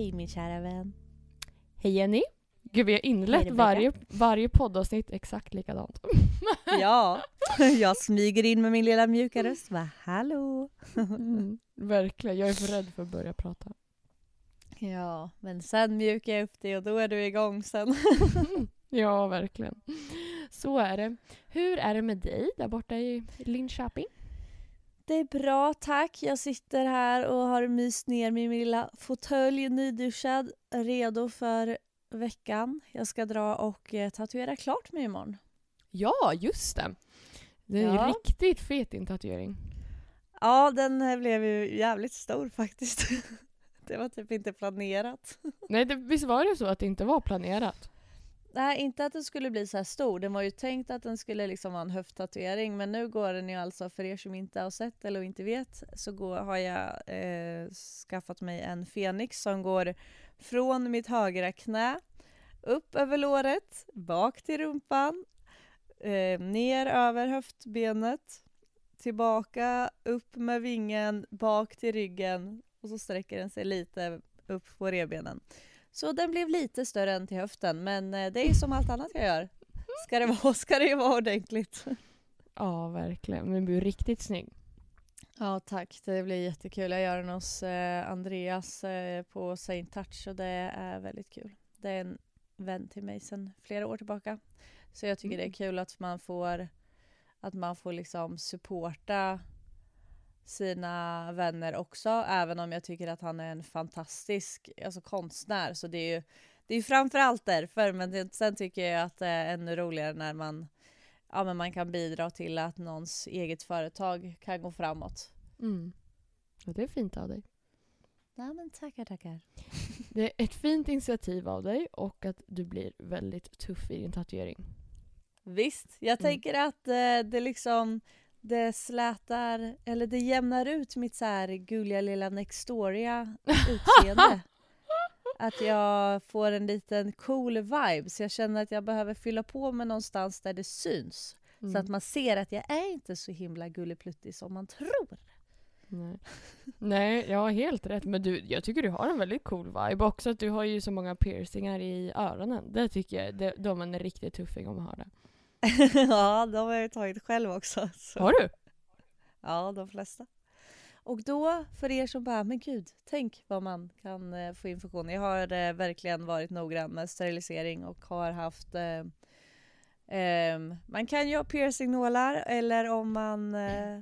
Hej min kära vän. Hej Jenny! Gud vi har inlett varje, varje poddavsnitt exakt likadant. Ja, jag smyger in med min lilla mjuka röst. Va, hallå? Mm, verkligen, jag är för rädd för att börja prata. Ja, men sen mjukar jag upp det och då är du igång sen. Ja, verkligen. Så är det. Hur är det med dig där borta i Linköping? Det är bra tack. Jag sitter här och har myst ner mig i min lilla fåtölj, nyduschad, redo för veckan. Jag ska dra och eh, tatuera klart mig imorgon. Ja, just det. Det är Ja. en riktigt fet din tatuering. Ja, den här blev ju jävligt stor faktiskt. Det var typ inte planerat. Nej, det, visst var det så att det inte var planerat? Nej, inte att den skulle bli så här stor. Den var ju tänkt att den skulle liksom vara en höfttatuering. Men nu går den ju alltså, för er som inte har sett eller inte vet, så går, har jag eh, skaffat mig en fenix som går från mitt högra knä upp över låret, bak till rumpan, eh, ner över höftbenet, tillbaka, upp med vingen, bak till ryggen och så sträcker den sig lite upp på revbenen. Så den blev lite större än till höften, men eh, det är som allt annat jag gör. Ska det vara, ska det vara ordentligt. Ja, verkligen. Men du blir riktigt snygg. Ja, tack. Det blir jättekul. Jag gör den hos eh, Andreas eh, på Saint Touch och det är väldigt kul. Det är en vän till mig sedan flera år tillbaka. Så jag tycker det är Mm. kul att man får att man får liksom supporta sina vänner också, även om jag tycker att han är en fantastisk alltså konstnär. Så det är ju det är framförallt därför, men det, sen tycker jag att det är ännu roligare när man, ja, men man kan bidra till att någons eget företag kan gå framåt. Mm. Och det är fint av dig. Nej men tackar tackar. Det är ett fint initiativ av dig och att du blir väldigt tuff i din tatuering. Visst, jag Mm. tänker att eh, det liksom det slätar, eller det jämnar ut mitt så här gulliga lilla Nextoria utseende. att jag får en liten cool vibe så jag känner att jag behöver fylla på med någonstans där det syns. Mm. Så att man ser att jag är inte så himla gullipluttig som man tror. Nej. Nej, jag har helt rätt. Men du, jag tycker du har en väldigt cool vibe. Också att du har ju så många piercingar i öronen. Det tycker jag, det, de är en riktig tuffing om man har det. ja, de har jag tagit själv också. Så. Har du? Ja, de flesta. Och då, för er som bara, men gud, tänk vad man kan eh, få infektion. Jag har eh, verkligen varit noggrann med sterilisering och har haft eh, ehm, man kan ju ha piercingnålar eller om man eh,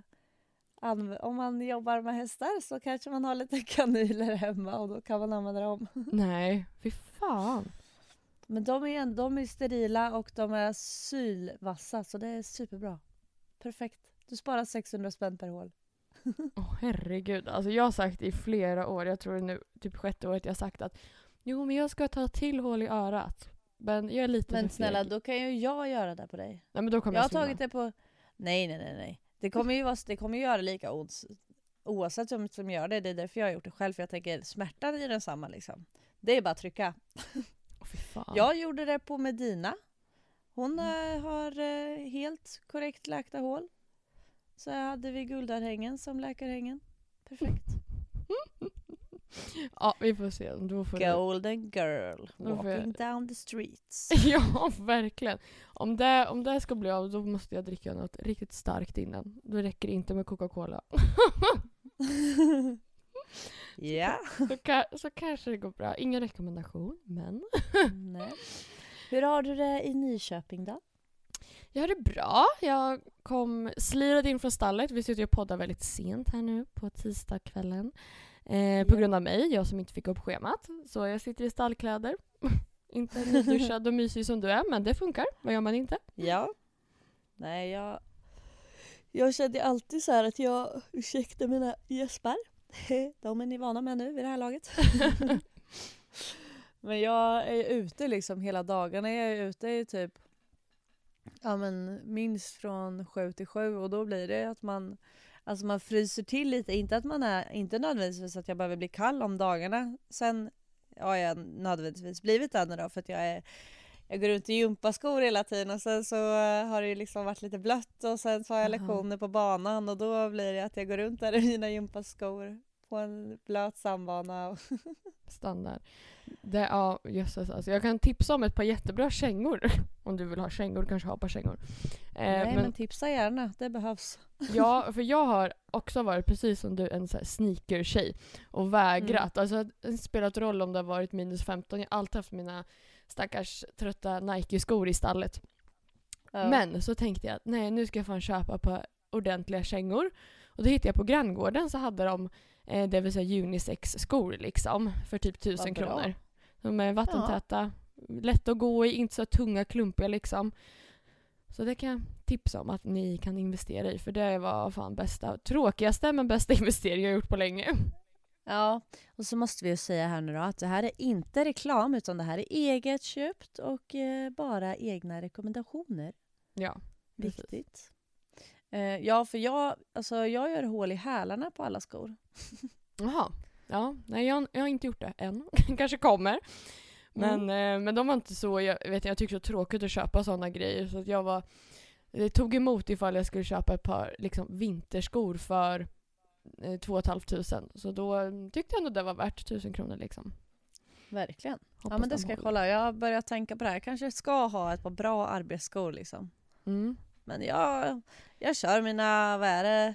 om man jobbar med hästar så kanske man har lite kanyler hemma och då kan man använda dem. Nej, fy fan. Men de är, de är sterila och de är sylvassa så det är superbra. Perfekt. Du sparar 600 spänn per hål. Åh herregud. Alltså jag har sagt i flera år, jag tror det är nu typ sjätte året jag har sagt att jo men jag ska ta till hål i örat. Men jag är lite Men snälla, då kan ju jag göra det på dig. Nej men då kommer Jag jag, har tagit det på... Nej, nej, nej, nej. Det kommer ju, vara, det kommer ju göra lika ont oavsett vem som gör det. Det är därför jag har gjort det själv. För jag tänker smärtan är ju densamma liksom. Det är bara att trycka. Fan. Jag gjorde det på Medina. Hon eh, har eh, helt korrekt läkta hål. Så hade vi guldörhängen som läkarhängen. Perfekt. Ja, vi får se. Då får du... Golden girl Då får jag- walking down the streets. Ja, verkligen. Om det, om det ska bli av, då måste jag dricka något riktigt starkt innan. Då räcker det inte med Coca-Cola. Ja. så, ka- så kanske det går bra. Ingen rekommendation, men... Nej. Hur har du det i Nyköping då? Jag har det bra. Jag kom slirad in från stallet. Vi sitter och poddar väldigt sent här nu på tisdagskvällen. Eh, på Ja. grund av mig, jag som inte fick upp schemat. Så jag sitter i stallkläder. inte nyduschad och mysig som du är, men det funkar. Vad gör man inte? Ja. Nej, jag... Jag kände alltid så här att jag, ursäkta mina gäspar, de är ni vana med nu vid det här laget. men jag är ute liksom hela dagarna. Jag är ute i typ ja, men minst från sju till sju och då blir det att man Alltså man fryser till lite, inte att man är, inte nödvändigtvis att jag behöver bli kall om dagarna. Sen har jag nödvändigtvis blivit det då för att jag är jag går runt i gympaskor hela tiden och sen så eh, har det ju liksom varit lite blött och sen så har jag lektioner på banan och då blir det att jag går runt där i mina gympaskor på en blöt sandbana. Standard. Det, ja, jösses alltså. Jag kan tipsa om ett par jättebra kängor. Om du vill ha kängor, kanske ha ett par kängor. Eh, Nej men, men, tipsa gärna, det behövs. Ja, för jag har också varit precis som du en sneaker-tjej. Och vägrat. Mm. Alltså det har spelat roll om det har varit minus 15. Jag har alltid haft mina stackars trötta Nike-skor i stallet. Ja. Men så tänkte jag att nej nu ska jag fan köpa på ordentliga kängor. Och då hittade jag på granngården så hade de eh, det vill säga unisex-skor liksom för typ tusen kronor. De är vattentäta, ja. lätta att gå i, inte så tunga, klumpiga liksom. Så det kan jag tipsa om att ni kan investera i för det var fan bästa, tråkigaste men bästa investering jag gjort på länge. Ja, och så måste vi ju säga här nu då att det här är inte reklam utan det här är eget köpt och eh, bara egna rekommendationer. Ja, Viktigt. Eh, ja, för jag, alltså, jag gör hål i hälarna på alla skor. Jaha. Ja, nej jag, jag har inte gjort det än. Kanske kommer. Men, mm. eh, men de var inte så, jag vet jag tycker det så tråkigt att köpa sådana grejer så att jag var det tog emot ifall jag skulle köpa ett par liksom, vinterskor för eh, 2 500. Så då tyckte jag ändå det var värt tusen kronor liksom. Verkligen. Hoppas ja men det ska jag kolla. Jag har börjat tänka på det här. Jag kanske ska ha ett par bra arbetsskor liksom. Mm. Men jag, jag kör mina, vad är det?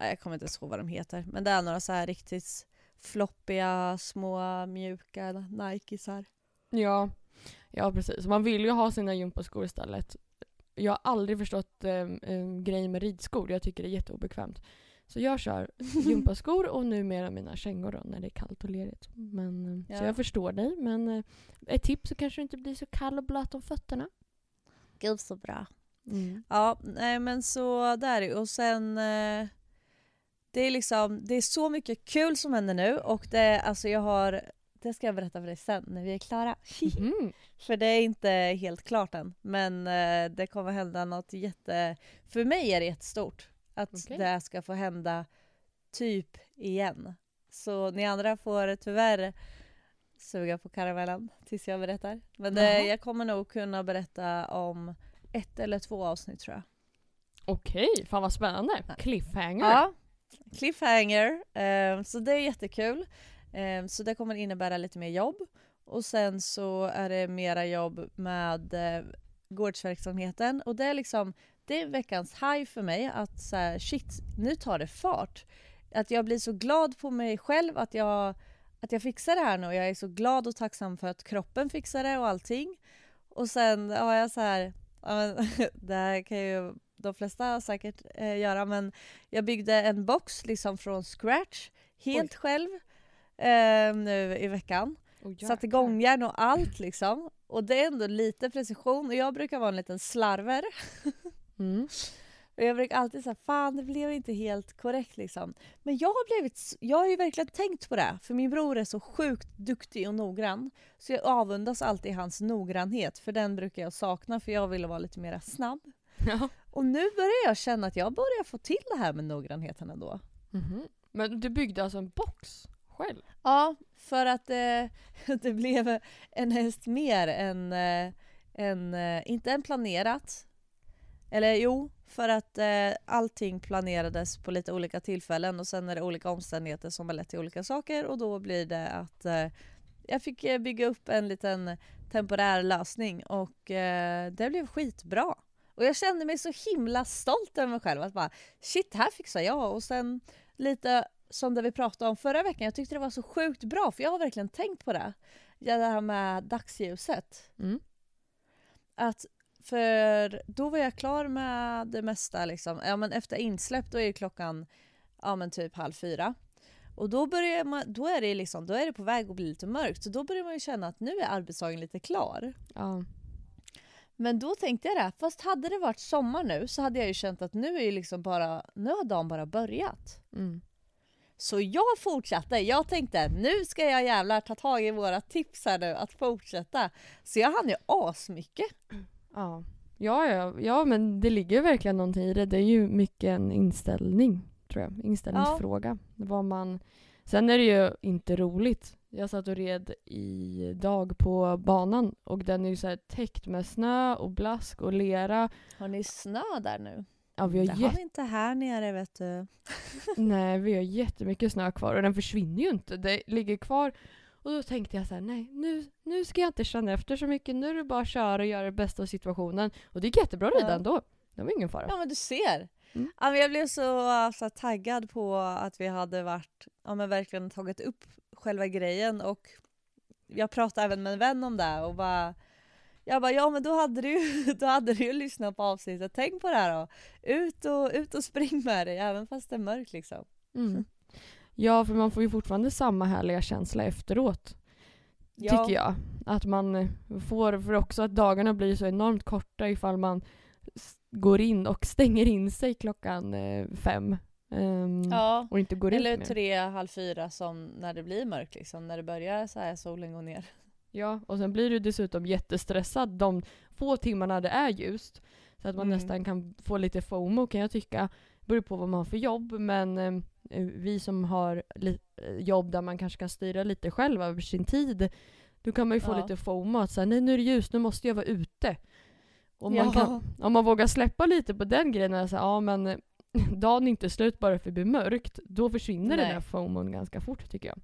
Jag kommer inte ihåg vad de heter. Men det är några så här riktigt floppiga, små, mjuka Nikesar. Ja, ja precis. Man vill ju ha sina gympaskor istället. Jag har aldrig förstått eh, grejen med ridskor. Jag tycker det är jätteobekvämt. Så jag kör gympaskor och numera mina kängor då, när det är kallt och lerigt. Men, eh, ja. Så jag förstår dig. Men eh, ett tips så kanske du inte blir så kall och blöt om fötterna. Gud så bra. Mm. Ja, nej men så där Och sen eh, det är liksom, det är så mycket kul som händer nu och det, alltså jag har, det ska jag berätta för dig sen när vi är klara. Mm. för det är inte helt klart än. Men det kommer hända något jätte, för mig är det jättestort att okay. det ska få hända typ igen. Så ni andra får tyvärr suga på karamellen tills jag berättar. Men det, jag kommer nog kunna berätta om ett eller två avsnitt tror jag. Okej, fan vad spännande. Cliffhanger. Ja, cliffhanger. Eh, så det är jättekul. Eh, så det kommer innebära lite mer jobb. Och sen så är det mera jobb med eh, gårdsverksamheten. Och det är liksom, det är veckans high för mig att så här, shit, nu tar det fart. Att jag blir så glad på mig själv att jag, att jag fixar det här nu. Jag är så glad och tacksam för att kroppen fixar det och allting. Och sen har jag så här, ja, men, det här kan ju de flesta säkert eh, göra, men jag byggde en box liksom från scratch, helt Oj. själv, eh, nu i veckan. Oh, Satte gångjärn och allt liksom. Och det är ändå lite precision, och jag brukar vara en liten slarver. Mm. Och jag brukar alltid säga fan det blev inte helt korrekt liksom. Men jag har blivit, jag har ju verkligen tänkt på det, för min bror är så sjukt duktig och noggrann. Så jag avundas alltid hans noggrannhet, för den brukar jag sakna för jag ville vara lite mer snabb. Ja. Och nu börjar jag känna att jag börjar få till det här med noggrannheten ändå. Mm -hmm. Men du byggde alltså en box själv? Ja, för att eh, det blev en häst mer än, eh, en, eh, inte en planerat. Eller jo, för att eh, allting planerades på lite olika tillfällen och sen är det olika omständigheter som har lett till olika saker och då blir det att eh, jag fick eh, bygga upp en liten temporär lösning och eh, det blev skitbra. Och jag kände mig så himla stolt över mig själv att bara shit, här fixar jag och sen lite som det vi pratade om förra veckan, jag tyckte det var så sjukt bra för jag har verkligen tänkt på det. Det här med dagsljuset. Mm. Att för då var jag klar med det mesta liksom. Ja men efter insläpp då är klockan ja men typ halv fyra. Och då, börjar man, då, är det liksom, då är det på väg att bli lite mörkt. Så då börjar man ju känna att nu är arbetsdagen lite klar. Ja. Men då tänkte jag det, fast hade det varit sommar nu så hade jag ju känt att nu är ju liksom bara, nu har dagen bara börjat. Mm. Så jag fortsatte. Jag tänkte nu ska jag jävlar ta tag i våra tips här nu att fortsätta. Så jag hann ju asmycket. Ja. Ja, ja, ja, men det ligger verkligen någonting i det. Det är ju mycket en inställning, tror jag. Inställningsfråga. Ja. Vad man... Sen är det ju inte roligt. Jag satt och red i dag på banan och den är ju så täckt med snö och blask och lera. Har ni snö där nu? Ja, vi har det har vi inte här nere vet du. Nej, vi har jättemycket snö kvar och den försvinner ju inte. Det ligger kvar. Och då tänkte jag så här, nej, nu, nu ska jag inte känna efter så mycket. Nu är det bara att köra och göra det bästa av situationen. Och det gick jättebra att rida Ja. ändå. Det var ingen fara. Ja men du ser. Mm. Ja, jag blev så, så taggad på att vi hade varit, ja men verkligen tagit upp själva grejen och jag pratade även med en vän om det och bara jag bara, ja men då hade du ju, då hade du ju lyssnat på avsnittet, tänk på det här då. Ut och, ut och spring med dig även fast det är mörkt liksom. Mm. Ja, för man får ju fortfarande samma härliga känsla efteråt. Ja. Tycker jag. Att man eh, får, för också att dagarna blir så enormt korta ifall man går in och stänger in sig klockan eh, fem. ehm, Ja. Och inte går Eller ut tre, halv fyra som när det blir mörkt liksom, när det börjar så här solen går ner. Ja, och sen blir du dessutom jättestressad de få timmarna det är ljust. Så att man Mm. nästan kan få lite FOMO kan jag tycka. Beror på vad man har för jobb, men eh, vi som har eh, jobb där man kanske kan styra lite själv över sin tid, då kan man ju få Ja. lite FOMO att säga nej nu är det ljust, nu måste jag vara ute. Och man kan, om man vågar släppa lite på den grejen, och säga, ja men dagen är inte slut bara för att det blir mörkt, då försvinner den Nej. där FOMOn ganska fort tycker jag.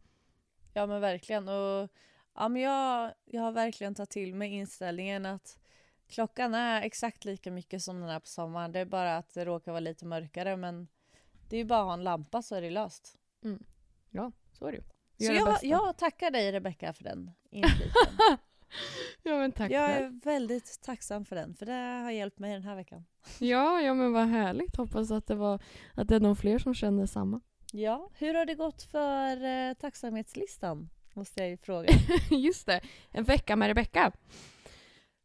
Ja men verkligen. Och, ja, men jag, jag har verkligen tagit till mig inställningen att klockan är exakt lika mycket som den är på sommaren. Det är bara att det råkar vara lite mörkare men det är ju bara att ha en lampa så är det löst. Ja, så är det ju. Så jag, jag tackar dig Rebecka för den infliken. Ja men tack jag är väldigt tacksam för den för det har hjälpt mig den här veckan. Ja, ja men vad härligt. Hoppas att det, var, att det är någon fler som känner samma. Ja, hur har det gått för eh, tacksamhetslistan? Måste jag ju fråga. Just det, en vecka med Rebecka.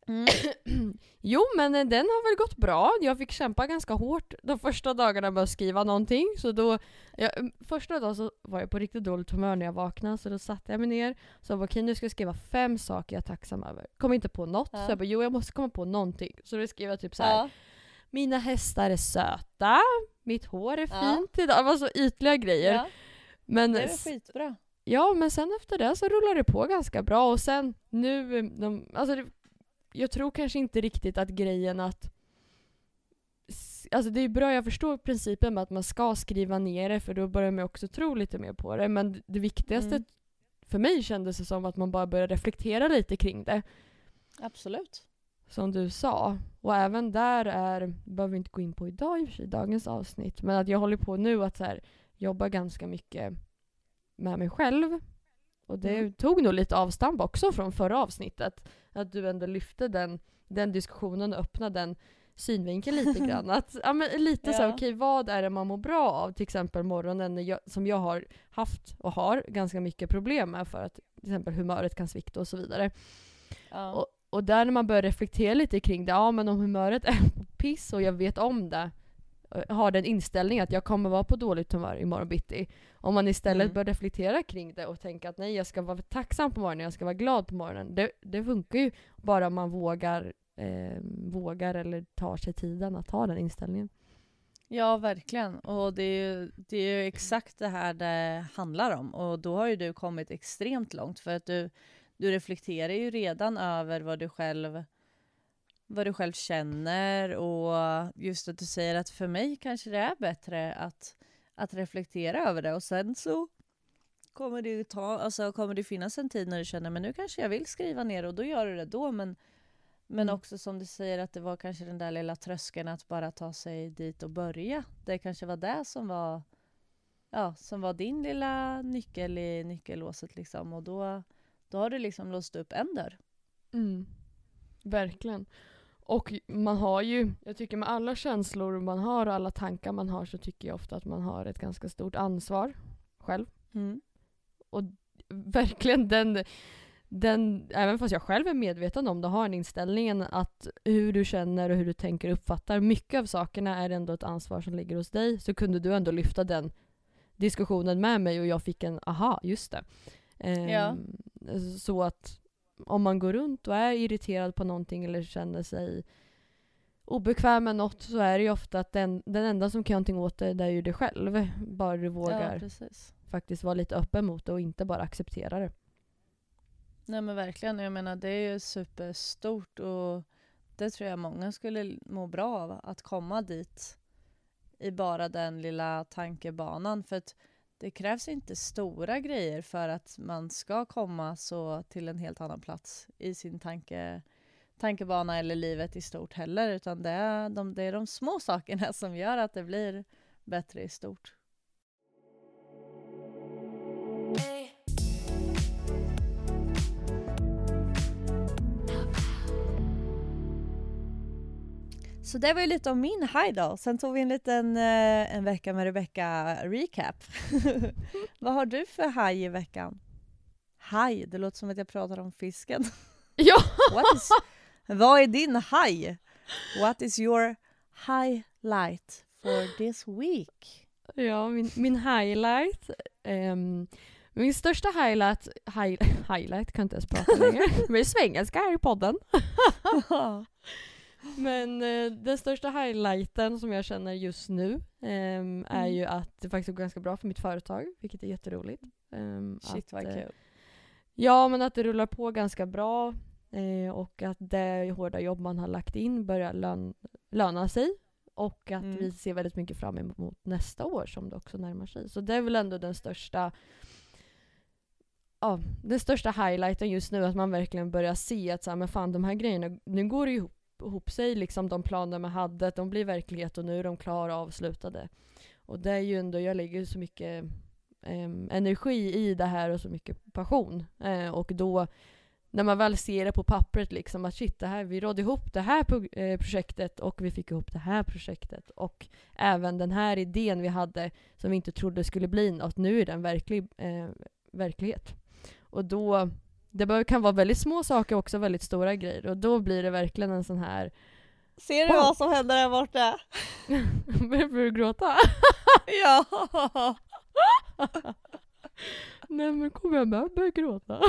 Mm. jo men eh, den har väl gått bra. Jag fick kämpa ganska hårt de första dagarna med att skriva någonting. Så då, ja, mm, första dagen så var jag på riktigt dåligt humör när jag vaknade så då satte jag mig ner. Så jag bara okej nu ska jag skriva fem saker jag är tacksam över. Kom inte på något. Ja. Så jag bara jo jag måste komma på någonting. Så då skrev jag typ så här. Ja. Mina hästar är söta. Mitt hår är Ja. fint idag. Det var så ytliga grejer. ja, Men det är väl skitbra. Ja, men sen efter det så rullar det på ganska bra och sen nu, de, alltså det, jag tror kanske inte riktigt att grejen att Alltså det är bra, jag förstår principen med att man ska skriva ner det för då börjar man också tro lite mer på det. Men det viktigaste Mm. för mig kändes det som att man bara började reflektera lite kring det. Absolut. Som du sa. Och även där är, behöver vi inte gå in på idag i och för sig, dagens avsnitt. Men att jag håller på nu att så här, jobba ganska mycket med mig själv. Och det Mm. tog nog lite avstamp också från förra avsnittet. Att du ändå lyfte den, den diskussionen och öppnade den synvinkeln lite grann. Att, ja, men lite så Ja. okej vad är det man mår bra av? Till exempel morgonen jag, som jag har haft och har ganska mycket problem med för att till exempel humöret kan svikta och så vidare. Ja. Och där när man börjar reflektera lite kring det, ja men om humöret är piss och jag vet om det, har den inställningen att jag kommer vara på dåligt humör imorgon bitti. Om man istället Mm. börjar reflektera kring det och tänka att nej jag ska vara tacksam på morgonen, jag ska vara glad på morgonen. Det, det funkar ju bara om man vågar, eh, vågar eller tar sig tiden att ha den inställningen. Ja, verkligen. Och det är, ju, det är ju exakt det här det handlar om. Och då har ju du kommit extremt långt för att du, du reflekterar ju redan över vad du själv vad du själv känner och just att du säger att för mig kanske det är bättre att, att reflektera över det och sen så kommer det ta, alltså kommer det finnas en tid när du känner men nu kanske jag vill skriva ner och då gör du det då men men Mm. också som du säger att det var kanske den där lilla tröskeln att bara ta sig dit och börja. Det kanske var det som var, ja, som var din lilla nyckel i nyckellåset liksom. Och då, då har du liksom låst upp en dörr. Mm. Verkligen. Och man har ju, jag tycker med alla känslor man har och alla tankar man har så tycker jag ofta att man har ett ganska stort ansvar själv. Mm. verkligen den, den, även fast jag själv är medveten om det, har den inställningen att hur du känner och hur du tänker och uppfattar, mycket av sakerna är ändå ett ansvar som ligger hos dig, så kunde du ändå lyfta den diskussionen med mig och jag fick en aha, just det. Ehm, Ja. Så att om man går runt och är irriterad på någonting eller känner sig obekväm med något så är det ju ofta att den, den enda som kan göra någonting åt det, det är ju dig själv. Bara du vågar Ja, faktiskt vara lite öppen mot det och inte bara acceptera det. Nej men verkligen, jag menar det är ju superstort och det tror jag många skulle må bra av att komma dit. i bara den lilla tankebanan. För att det krävs inte stora grejer för att man ska komma så till en helt annan plats i sin tanke, tankebana eller livet i stort heller. Utan det är, de, det är de små sakerna som gör att det blir bättre i stort. Så det var ju lite om min high då. Sen tog vi en liten eh, en vecka med Rebecca recap. Vad har du för high i veckan? High, det låter som att jag pratar om fisken. Ja! What is, vad är din high? What is your highlight for this week? Ja, min, min highlight. ehm, min största highlight, high, highlight kan inte ens prata längre. Men är svengelska här i podden. Men eh, den största highlighten som jag känner just nu ehm, är Mm. ju att det faktiskt går ganska bra för mitt företag, vilket är jätteroligt. Ehm, Shit att, vad eh, kul. Ja, men att det rullar på ganska bra eh, och att det hårda jobb man har lagt in börjar lön, löna sig. Och att Mm. vi ser väldigt mycket fram emot nästa år som det också närmar sig. Så det är väl ändå den största Ja, den största highlighten just nu att man verkligen börjar se att så här, men fan de här grejerna, nu går det ihop, ihop sig liksom de planer man hade, de blir verklighet och nu är de klara och avslutade. Och det är ju ändå, jag lägger så mycket eh, energi i det här och så mycket passion. Eh, och då när man väl ser det på pappret liksom att shit, det här, vi rådde ihop det här pro- eh, projektet och vi fick ihop det här projektet och även den här idén vi hade som vi inte trodde skulle bli något, nu är den verklig, eh, verklighet. Och då, det kan vara väldigt små saker också, väldigt stora grejer och då blir det verkligen en sån här Ser du Wow. vad som händer där borta? Börjar du gråta? ja! Nej men kommer jag med börja gråta?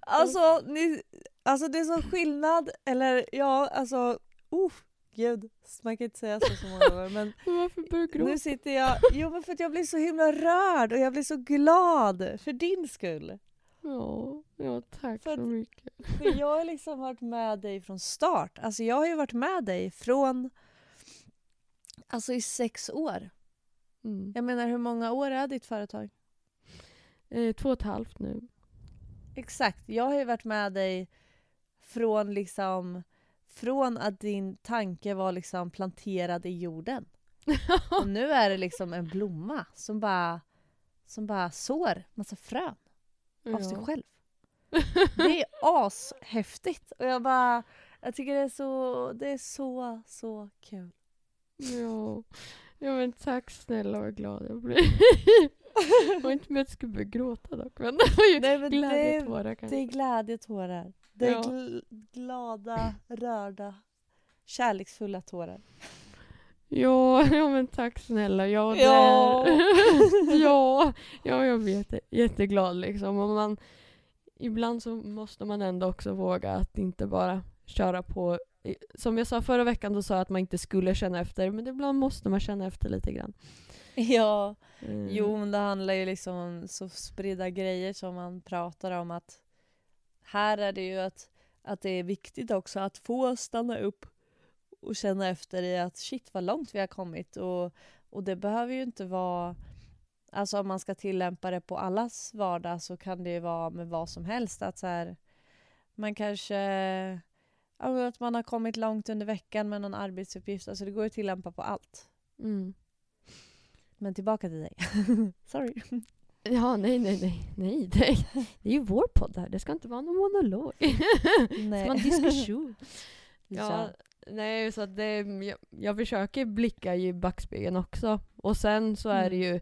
Alltså, ni, alltså det är sån skillnad, eller ja, alltså, uh, gud, man kan inte säga så så många gånger men Varför börjar du gråta? nu sitter jag, jo men för att jag blir så himla rörd och jag blir så glad för din skull. Ja, ja tack För så mycket. För jag har liksom varit med dig från start, alltså jag har ju varit med dig från, alltså i sex år. Mm. Jag menar hur många år är ditt företag? Eh, två och ett halvt nu. Exakt, jag har ju varit med dig från liksom från att din tanke var liksom planterad i jorden. Och nu är det liksom en blomma som bara, som bara sår massa frön av sig Ja. själv. Det är ashäftigt och jag bara, jag tycker det är så, det är så, så kul. Ja. ja men tack snälla vad glad jag blir. Det var inte med att jag skulle börja gråta dock men det var ju Nej, men det, glädjetårar det kanske. är glädjetårar. Det är Ja. gl- glada, rörda, kärleksfulla tårar. Ja, ja men tack snälla. Ja, det Ja. Ja, ja, jag vet det. Jätteglad liksom. Och man, ibland så måste man ändå också våga att inte bara köra på. Som jag sa förra veckan, då sa jag att man inte skulle känna efter, men ibland måste man känna efter lite grann. Ja, Mm. jo men det handlar ju liksom om så spridda grejer som man pratar om att här är det ju att, att det är viktigt också att få stanna upp och känna efter i att shit vad långt vi har kommit och, och det behöver ju inte vara Alltså om man ska tillämpa det på allas vardag så kan det ju vara med vad som helst att så här, man kanske att man har kommit långt under veckan med någon arbetsuppgift, alltså det går att tillämpa på allt. Mm. Men tillbaka till dig. Sorry. Ja, nej, nej, nej, nej. Det är, det är ju vår podd här. Det ska inte vara någon monolog. Det ska vara en diskussion. Ja, nej, så det, jag, jag försöker blicka i backspegeln också. Och sen så är det Mm. ju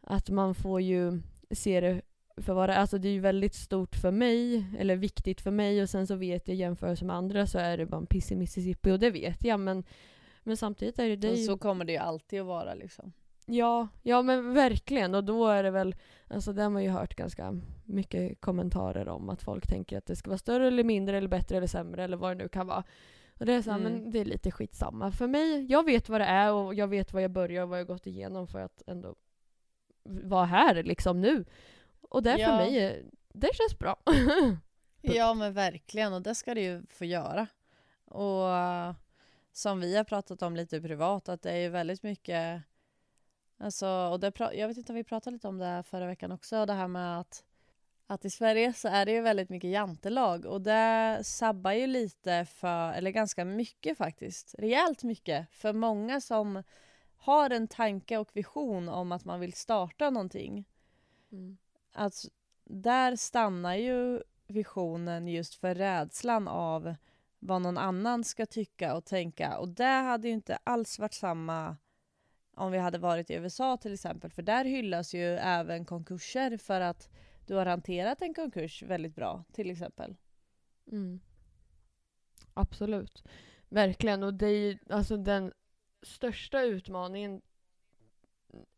att man får ju se det för vad det är. Alltså det är ju väldigt stort för mig, eller viktigt för mig och sen så vet jag i jämförelse med andra så är det bara en piss i Mississippi och det vet jag men, men samtidigt är det, det ju, så kommer det ju alltid att vara liksom. Ja, ja men verkligen och då är det väl, alltså det har man ju hört ganska mycket kommentarer om att folk tänker att det ska vara större eller mindre eller bättre eller sämre eller vad det nu kan vara. Och det är så här, Mm. men det är lite skitsamma. För mig, jag vet vad det är och jag vet vad jag börjar och vad jag gått igenom för att ändå vara här liksom nu. Och det Ja. för mig, det känns bra. Ja men verkligen och det ska det ju få göra. Och som vi har pratat om lite privat, att det är ju väldigt mycket Alltså, och det, jag vet inte om vi pratade lite om det förra veckan också, det här med att, att i Sverige så är det ju väldigt mycket jantelag och det sabbar ju lite för, eller ganska mycket faktiskt, rejält mycket, för många som har en tanke och vision om att man vill starta någonting. Mm. Att där stannar ju visionen just för rädslan av vad någon annan ska tycka och tänka. Och det hade ju inte alls varit samma om vi hade varit i USA till exempel. För där hyllas ju även konkurser för att du har hanterat en konkurs väldigt bra till exempel. Mm. Absolut. Verkligen. Och det är ju alltså den största utmaningen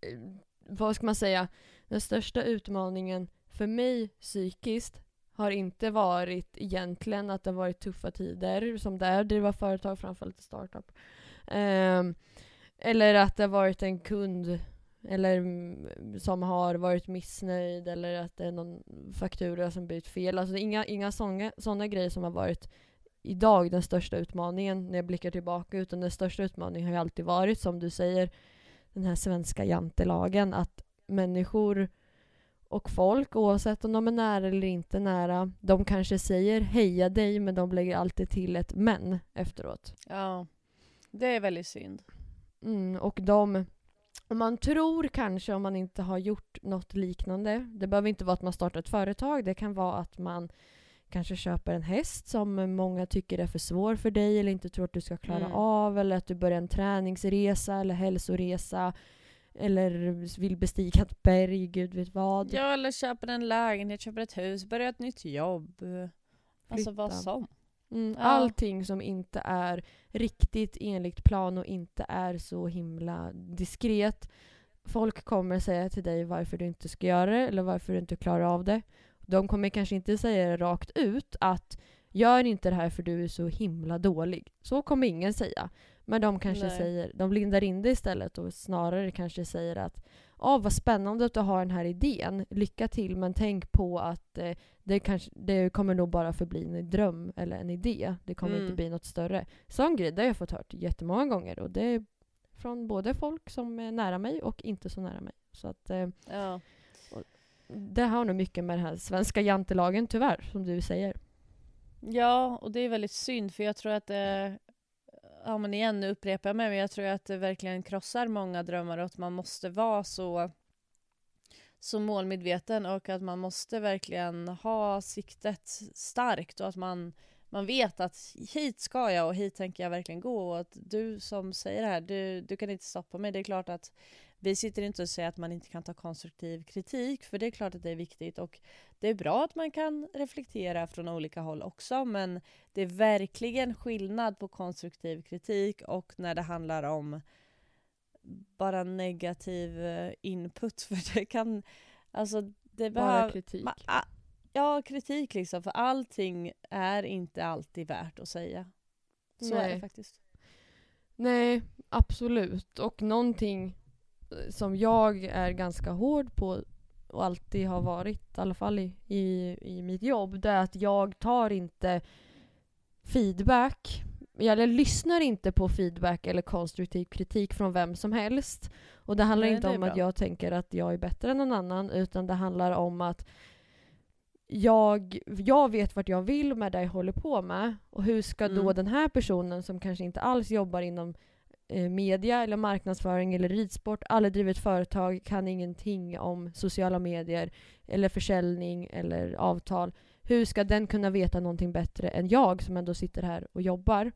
eh, vad ska man säga? Den största utmaningen för mig psykiskt har inte varit egentligen att det har varit tuffa tider som det är att driva företag, framförallt startup. Um, eller att det har varit en kund eller som har varit missnöjd eller att det är någon faktura som blivit fel. Alltså inga, inga sådana grejer som har varit idag den största utmaningen när jag blickar tillbaka. Utan den största utmaningen har ju alltid varit, som du säger, den här svenska jantelagen. Att människor och folk, oavsett om de är nära eller inte nära, de kanske säger heja dig, men de lägger alltid till ett men efteråt. Ja, det är väldigt synd. Mm, och de... Och man tror kanske, om man inte har gjort något liknande, det behöver inte vara att man startar ett företag, det kan vara att man kanske köper en häst som många tycker är för svår för dig eller inte tror att du ska klara mm. av, eller att du börjar en träningsresa eller hälsoresa eller vill bestiga ett berg, gud vet vad. Ja, eller köper en lägenhet, köper ett hus, börjar ett nytt jobb. Alltså vad som. Mm, ja. Allting som inte är riktigt enligt plan och inte är så himla diskret. Folk kommer säga till dig varför du inte ska göra det eller varför du inte klarar av det. De kommer kanske inte säga det rakt ut att gör inte det här för du är så himla dålig. Så kommer ingen säga. Men de kanske Nej. säger, de lindar in det istället och snarare kanske säger att Åh, vad spännande att du har den här idén. Lycka till, men tänk på att eh, det, kanske, det kommer nog bara förbli en dröm eller en idé. Det kommer mm. inte bli något större. Sån grej, det har jag fått hört jättemånga gånger. Och det är från både folk som är nära mig och inte så nära mig. Så att, eh, ja. Det har nog mycket med den här svenska jantelagen tyvärr, som du säger. Ja, och det är väldigt synd för jag tror att det ja men igen nu upprepar jag mig, men jag tror att det verkligen krossar många drömmar och att man måste vara så, så målmedveten och att man måste verkligen ha siktet starkt och att man, man vet att hit ska jag och hit tänker jag verkligen gå och att du som säger det här, du, du kan inte stoppa mig. Det är klart att vi sitter inte och säger att man inte kan ta konstruktiv kritik, för det är klart att det är viktigt och det är bra att man kan reflektera från olika håll också, men det är verkligen skillnad på konstruktiv kritik och när det handlar om bara negativ eh, input, för det kan, alltså det Bara kritik? Man, ja, kritik liksom, för allting är inte alltid värt att säga. Så Nej. är det faktiskt. Nej, absolut. Och någonting som jag är ganska hård på och alltid har varit, i alla fall i, i, i mitt jobb, det är att jag tar inte feedback jag lyssnar inte på feedback eller konstruktiv kritik från vem som helst. Och det handlar Nej, inte det om bra. att jag tänker att jag är bättre än någon annan, utan det handlar om att jag, jag vet vart jag vill med det jag håller på med. Och hur ska mm. då den här personen som kanske inte alls jobbar inom media eller marknadsföring eller ridsport. Driver ett företag, kan ingenting om sociala medier eller försäljning eller avtal. Hur ska den kunna veta någonting bättre än jag som ändå sitter här och jobbar?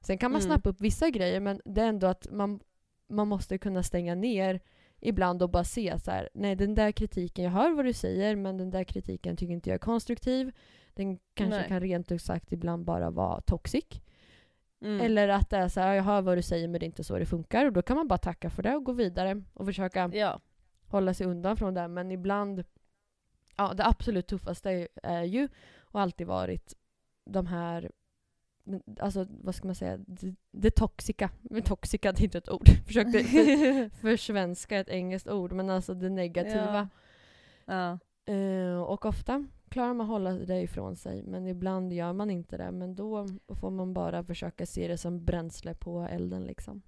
Sen kan man mm. snappa upp vissa grejer men det är ändå att man, man måste kunna stänga ner ibland och bara se så här, nej den där kritiken, jag hör vad du säger men den där kritiken tycker inte jag är konstruktiv. Den kanske nej. kan rent ut sagt ibland bara vara toxic. Mm. Eller att det är så här, jag hör vad du säger men det är inte så det funkar. Och då kan man bara tacka för det och gå vidare och försöka ja. hålla sig undan från det. Men ibland, ja det absolut tuffaste är ju och alltid varit de här Alltså vad ska man säga? Det, det toxica. Toxica det är inte ett ord. Försökte för, försvenska ett engelskt ord. Men alltså det negativa. Ja. ja. Uh, och ofta klarar man att hålla det ifrån sig. Men ibland gör man inte det. Men då får man bara försöka se det som bränsle på elden liksom.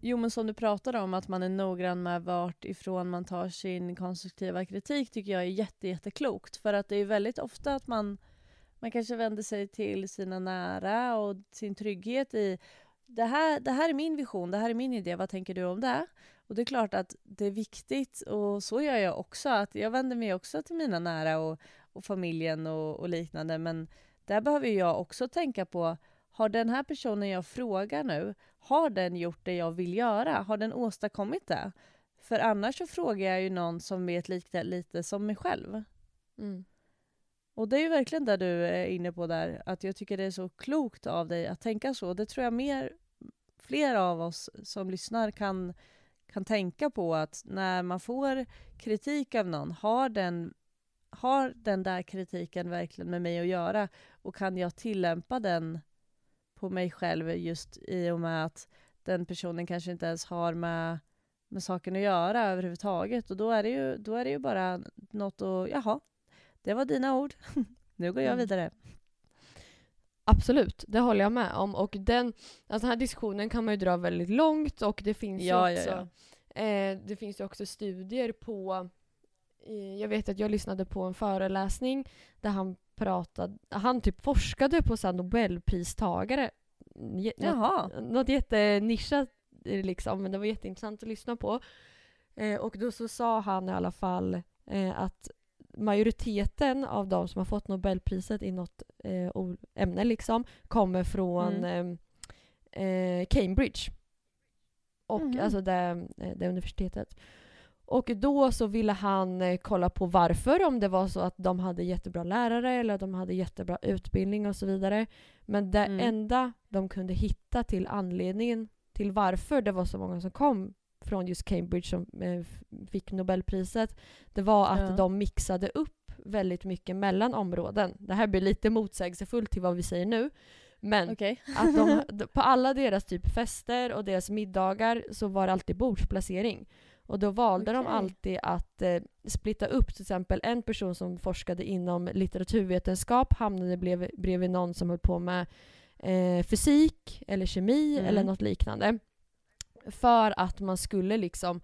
Jo men som du pratade om, att man är noggrann med vart ifrån man tar sin konstruktiva kritik tycker jag är jätte, jätteklokt. För att det är väldigt ofta att man, man kanske vänder sig till sina nära och sin trygghet i det här, det här är min vision, det här är min idé, vad tänker du om det? Och det är klart att det är viktigt och så gör jag också, att jag vänder mig också till mina nära och, och familjen och, och liknande. Men där behöver jag också tänka på har den här personen jag frågar nu, har den gjort det jag vill göra? Har den åstadkommit det? För annars så frågar jag ju någon som vet lite, lite som mig själv. Mm. Och det är ju verkligen det du är inne på där, att jag tycker det är så klokt av dig att tänka så. Det tror jag mer, fler av oss som lyssnar kan, kan tänka på att när man får kritik av någon, har den, har den där kritiken verkligen med mig att göra? Och kan jag tillämpa den på mig själv just i och med att den personen kanske inte ens har med, med saken att göra överhuvudtaget. Och då är det ju, då är det ju bara något att, jaha, det var dina ord. nu går jag mm. vidare. Absolut, det håller jag med om. Och den, alltså den här diskussionen kan man ju dra väldigt långt och det finns ja, ju också, ja, ja. Eh, det finns också studier på eh, jag vet att jag lyssnade på en föreläsning där han pratade, han typ forskade på så nobelpristagare. Jaha. Något, något jättenischat liksom, men det var jätteintressant att lyssna på. Eh, och då så sa han i alla fall eh, att majoriteten av de som har fått nobelpriset i något eh, ämne liksom kommer från mm. Eh, eh, Cambridge. Och mm. alltså det, eh, det universitetet. Och då så ville han eh, kolla på varför, om det var så att de hade jättebra lärare eller att de hade jättebra utbildning och så vidare. Men det mm. enda de kunde hitta till anledningen till varför det var så många som kom från just Cambridge som eh, fick Nobelpriset, det var att ja. de mixade upp väldigt mycket mellan områden. Det här blir lite motsägelsefullt till vad vi säger nu. Men okay. att de, på alla deras typ fester och deras middagar så var det alltid bordsplacering. Och då valde okay. de alltid att eh, splitta upp till exempel en person som forskade inom litteraturvetenskap hamnade bredvid, bredvid någon som höll på med eh, fysik eller kemi mm. eller något liknande. För att man skulle liksom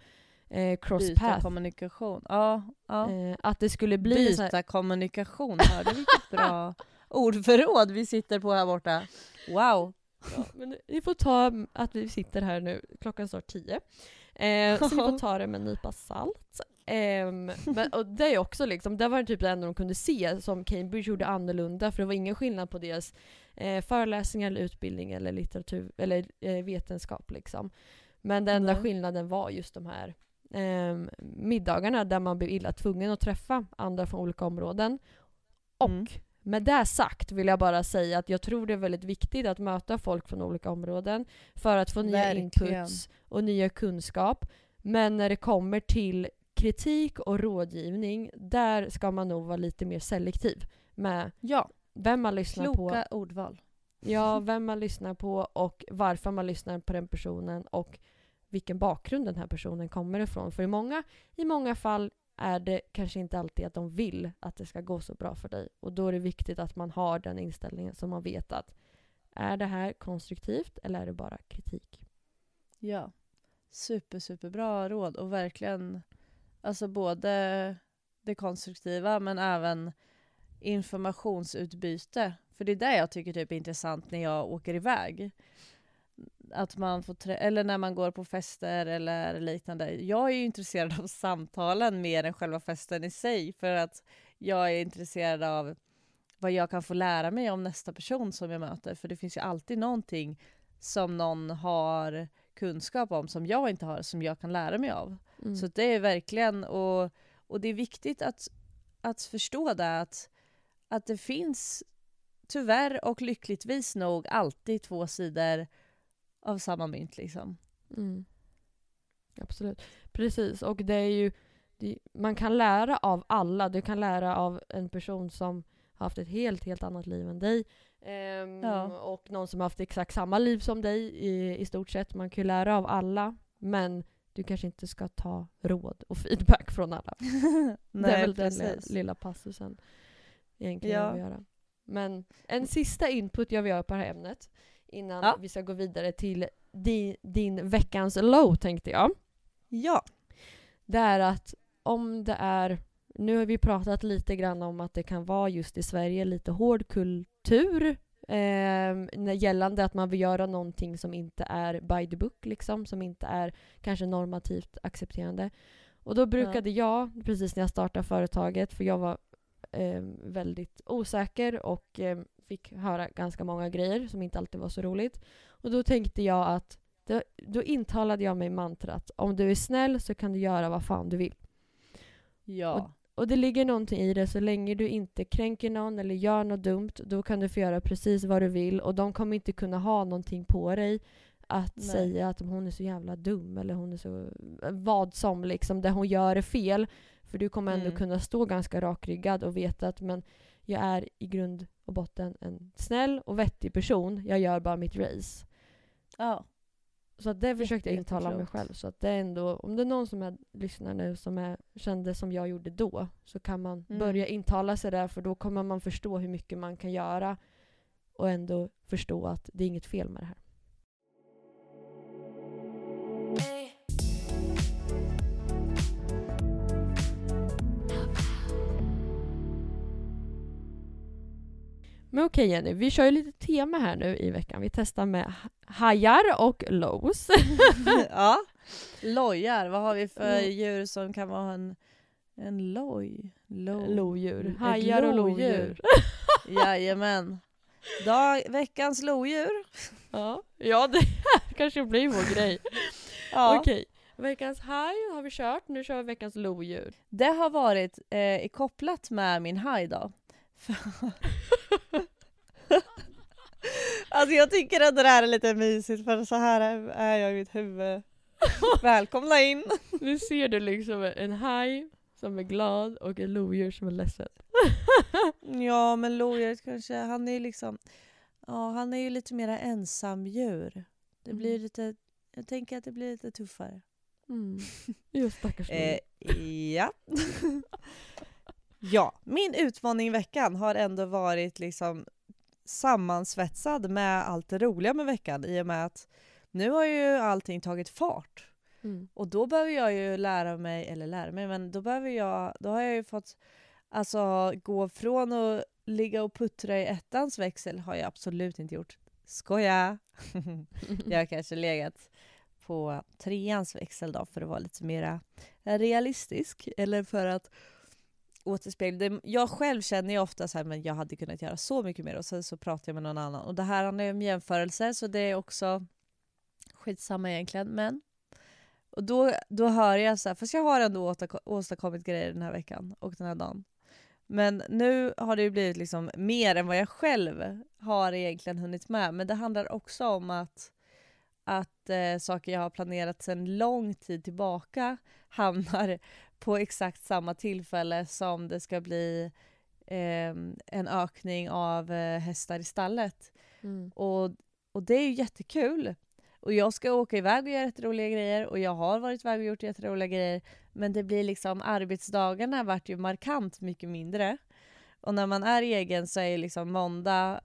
eh, cross Byta path. kommunikation. Ja, ja. Eh, att det skulle bli Byta här... kommunikation, hörde vilket bra ordförråd vi sitter på här borta. Wow! Ja, men vi får ta att vi sitter här nu, klockan står tio. Eh, så vi får ta det med en nypa salt. Eh, men, och det är också liksom, det var typ det enda de kunde se som Cambridge gjorde annorlunda för det var ingen skillnad på deras eh, föreläsningar eller utbildning eller litteratur eller eh, vetenskap liksom. Men den enda mm. skillnaden var just de här eh, middagarna där man blev illa tvungen att träffa andra från olika områden. Och mm. Med det sagt vill jag bara säga att jag tror det är väldigt viktigt att möta folk från olika områden för att få nya Verkligen. inputs och nya kunskap. Men när det kommer till kritik och rådgivning, där ska man nog vara lite mer selektiv med ja. vem man lyssnar Kloka på. Kloka ordval. Ja, vem man lyssnar på och varför man lyssnar på den personen och vilken bakgrund den här personen kommer ifrån. För i många, i många fall är det kanske inte alltid att de vill att det ska gå så bra för dig. Och då är det viktigt att man har den inställningen så man vet att är det här konstruktivt eller är det bara kritik? Ja. Super, superbra råd och verkligen alltså både det konstruktiva men även informationsutbyte. För det är det jag tycker typ är intressant när jag åker iväg att man får eller när man går på fester eller liknande. Jag är ju intresserad av samtalen mer än själva festen i sig för att jag är intresserad av vad jag kan få lära mig om nästa person som jag möter. För det finns ju alltid någonting som någon har kunskap om som jag inte har, som jag kan lära mig av. Mm. Så det är verkligen, och, och det är viktigt att, att förstå det att, att det finns tyvärr och lyckligtvis nog alltid två sidor av samma mynt liksom. Mm. Absolut. Precis, och det är ju det, man kan lära av alla. Du kan lära av en person som har haft ett helt, helt annat liv än dig. Ehm, Ja. Och någon som har haft exakt samma liv som dig i, i stort sett. Man kan ju lära av alla. Men du kanske inte ska ta råd och feedback från alla. det är väl den lilla, precis. lilla passusen egentligen Ja. jag vill göra. Men en sista input jag vill göra på det här ämnet innan Ja. vi ska gå vidare till din, din veckans low tänkte jag. Ja. Det är att om det är, nu har vi pratat lite grann om att det kan vara just i Sverige lite hård kultur eh, gällande att man vill göra någonting som inte är by the book liksom, som inte är kanske normativt accepterande. Och då brukade jag, precis när jag startade företaget, för jag var eh, väldigt osäker och eh, fick höra ganska många grejer som inte alltid var så roligt. Och då tänkte jag att, då, då intalade jag mig mantrat om du är snäll så kan du göra vad fan du vill. Ja. Och det ligger någonting i det, så länge du inte kränker någon eller gör något dumt, då kan du få göra precis vad du vill och de kommer inte kunna ha någonting på dig att Nej. säga att hon är så jävla dum eller hon är så vad som liksom, det hon gör är fel. För du kommer ändå Mm. kunna stå ganska rakryggad och veta att men jag är i grund och botten en snäll och vettig person, jag gör bara mitt race. ja. Så att det försökte jag intala mig själv. Så att det är ändå, om det är någon som är, lyssnar nu som är, kände som jag gjorde då så kan man Mm. börja intala sig där för då kommer man förstå hur mycket man kan göra och ändå förstå att det är inget fel med det här. Men okej Jenny, vi kör ju lite tema här nu i veckan. Vi testar med ha- hajar och lows. ja. Lojar, vad har vi för Lo- djur som kan vara en, en loj? Lo- Lodjur. Ett Hajar och lodjur. Jajamän. Dag, veckans lodjur. Ja, ja det här kanske blir vår grej. Ja. Okej, veckans haj har vi kört, nu kör vi veckans lodjur. Det har varit eh, kopplat med min haj då. alltså jag tycker att det där är lite mysigt för så här är- jag i mitt huvud. Välkomna in! Nu ser du liksom en haj som är glad och en lodjur som är ledsen. Ja men lodjuret kanske, han är ju liksom, ja han är ju lite mera ensamdjur. Det Mm. blir lite, jag tänker att det blir lite tuffare. Mm. Just stackars lodjur. Eh, ja. Ja, min utmaning i veckan har ändå varit liksom sammansvetsad med allt det roliga med veckan i och med att nu har ju allting tagit fart. Mm. Och då behöver jag ju lära mig, eller lära mig, men då behöver jag, då har jag ju fått alltså gå från att ligga och puttra i ettans växel har jag absolut inte gjort. Skoja! jag har kanske legat på treans växel då för att vara lite mera realistisk. Eller för att återspegla. det- Jag själv känner ju ofta så här, men jag hade kunnat göra så mycket mer och sen så pratar jag med någon annan. Och det här handlar ju om jämförelser så det är också skitsamma egentligen. Men och då, då hör jag så här, fast jag har ändå åstadkommit grejer den här veckan och den här dagen. Men nu har det ju blivit liksom mer än vad jag själv har egentligen hunnit med. Men det handlar också om att, att eh, saker jag har planerat sedan lång tid tillbaka hamnar på exakt samma tillfälle som det ska bli eh, en ökning av eh, hästar i stallet. Mm. Och, och det är ju jättekul. Och jag ska åka iväg och göra jätteroliga grejer och jag har varit iväg och gjort jätteroliga grejer. Men det blir liksom, arbetsdagarna vart ju markant mycket mindre. Och när man är egen så är liksom måndag,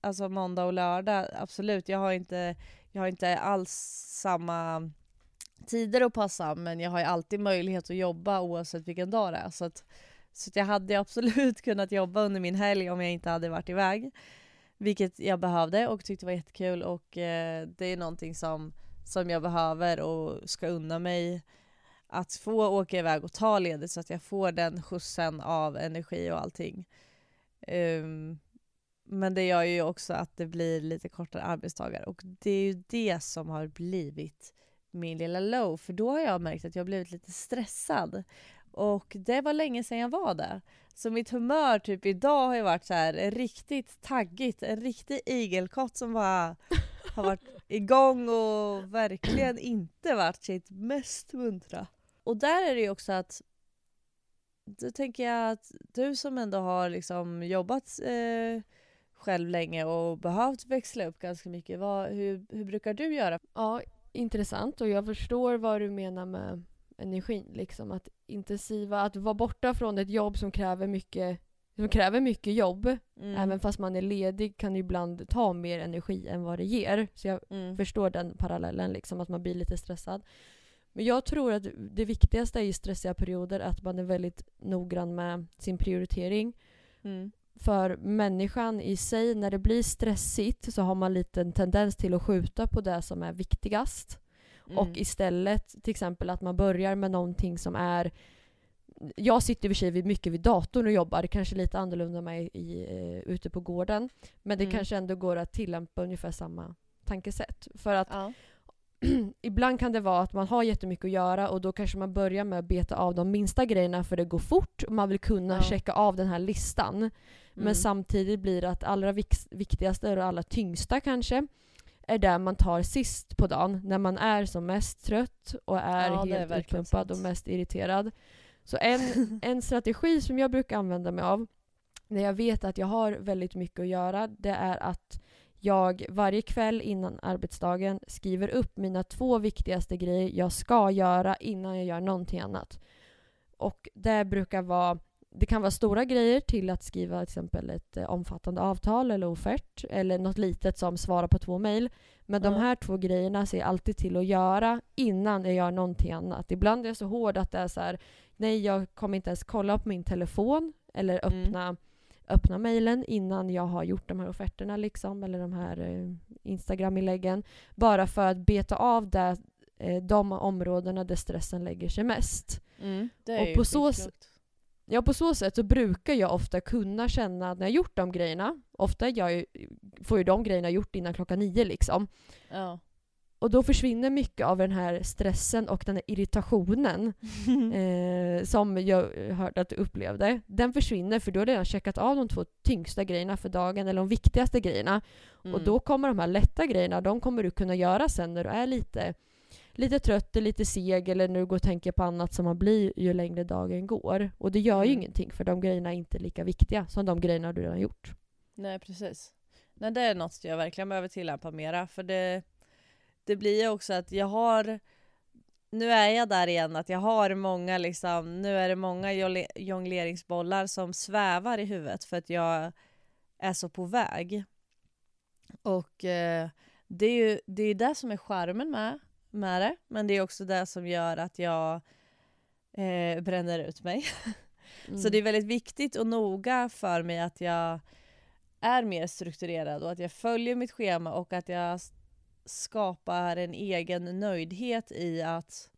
alltså måndag och lördag, absolut, jag har inte, jag har inte alls samma tider att passa men jag har ju alltid möjlighet att jobba oavsett vilken dag det är. Så, att, så att jag hade absolut kunnat jobba under min helg om jag inte hade varit iväg. Vilket jag behövde och tyckte var jättekul och eh, det är någonting som, som jag behöver och ska unna mig att få åka iväg och ta ledigt så att jag får den skjutsen av energi och allting. Um, men det gör ju också att det blir lite kortare arbetsdagar och det är ju det som har blivit min lilla low för då har jag märkt att jag blivit lite stressad och det var länge sedan jag var det. Så mitt humör typ idag har ju varit så här riktigt taggigt, en riktig igelkott som bara har varit igång och verkligen inte varit sitt mest muntra. Och där är det ju också att då tänker jag att du som ändå har liksom jobbat eh, själv länge och behövt växla upp ganska mycket. Vad, hur, hur brukar du göra? Ja, intressant och jag förstår vad du menar med energin. Liksom att intensiva, att vara borta från ett jobb som kräver mycket som kräver mycket jobb, Mm. även fast man är ledig kan det ibland ta mer energi än vad det ger. Så jag mm. förstår den parallellen, liksom, att man blir lite stressad. Men jag tror att det viktigaste i stressiga perioder är att man är väldigt noggrann med sin prioritering. Mm. För människan i sig, när det blir stressigt så har man lite en tendens till att skjuta på det som är viktigast. Mm. Och istället till exempel att man börjar med någonting som är jag sitter i och för sig mycket vid datorn och jobbar, det kanske är lite annorlunda med i, eh, ute på gården. Men det Mm. kanske ändå går att tillämpa ungefär samma tankesätt. För att Ja. ibland kan det vara att man har jättemycket att göra och då kanske man börjar med att beta av de minsta grejerna för det går fort och man vill kunna Ja. checka av den här listan. Men Mm. samtidigt blir det att allra vik- viktigaste och allra tyngsta kanske är där man tar sist på dagen när man är som mest trött och är Ja, är helt verkligen utpumpad och mest irriterad. Så en, en strategi som jag brukar använda mig av när jag vet att jag har väldigt mycket att göra det är att jag varje kväll innan arbetsdagen skriver upp mina två viktigaste grejer jag ska göra innan jag gör någonting annat. Och det brukar vara det kan vara stora grejer till att skriva till exempel ett eh, omfattande avtal eller offert eller något litet som svarar på två mejl. Men de Ja. här två grejerna ser jag alltid till att göra innan jag gör någonting annat. Ibland är jag så hård att det är så här, nej jag kommer inte ens kolla på min telefon eller Mm. öppna, öppna mejlen innan jag har gjort de här offerterna liksom, eller de här eh, Instagram-inläggen. Bara för att beta av det, eh, de områdena där stressen lägger sig mest. Mm. Och på så. Ja, på så sätt så brukar jag ofta kunna känna att när jag gjort de grejerna, ofta jag får ju de grejerna gjort innan klockan nio liksom. Ja. Och då försvinner mycket av den här stressen och den här irritationen eh, som jag hörde att du upplevde. Den försvinner för då har jag redan checkat av de två tyngsta grejerna för dagen, eller de viktigaste grejerna. Och Mm. då kommer de här lätta grejerna, de kommer du kunna göra sen när du är lite, lite trött eller lite seg eller du går och tänker på annat som man blir ju längre dagen går. Och det gör ju Mm. ingenting för de grejerna är inte lika viktiga som de grejerna du redan gjort. Nej precis. Nej det är något jag verkligen behöver tillämpa mera för det, det blir ju också att jag har nu är jag där igen att jag har många liksom, nu är det många jongleringsbollar som svävar i huvudet för att jag är så på väg. Och eh, det är ju det, är det som är charmen med, med det, men det är också det som gör att jag eh, bränner ut mig. Mm. Så det är väldigt viktigt och noga för mig att jag är mer strukturerad och att jag följer mitt schema och att jag skapar en egen nöjdhet i att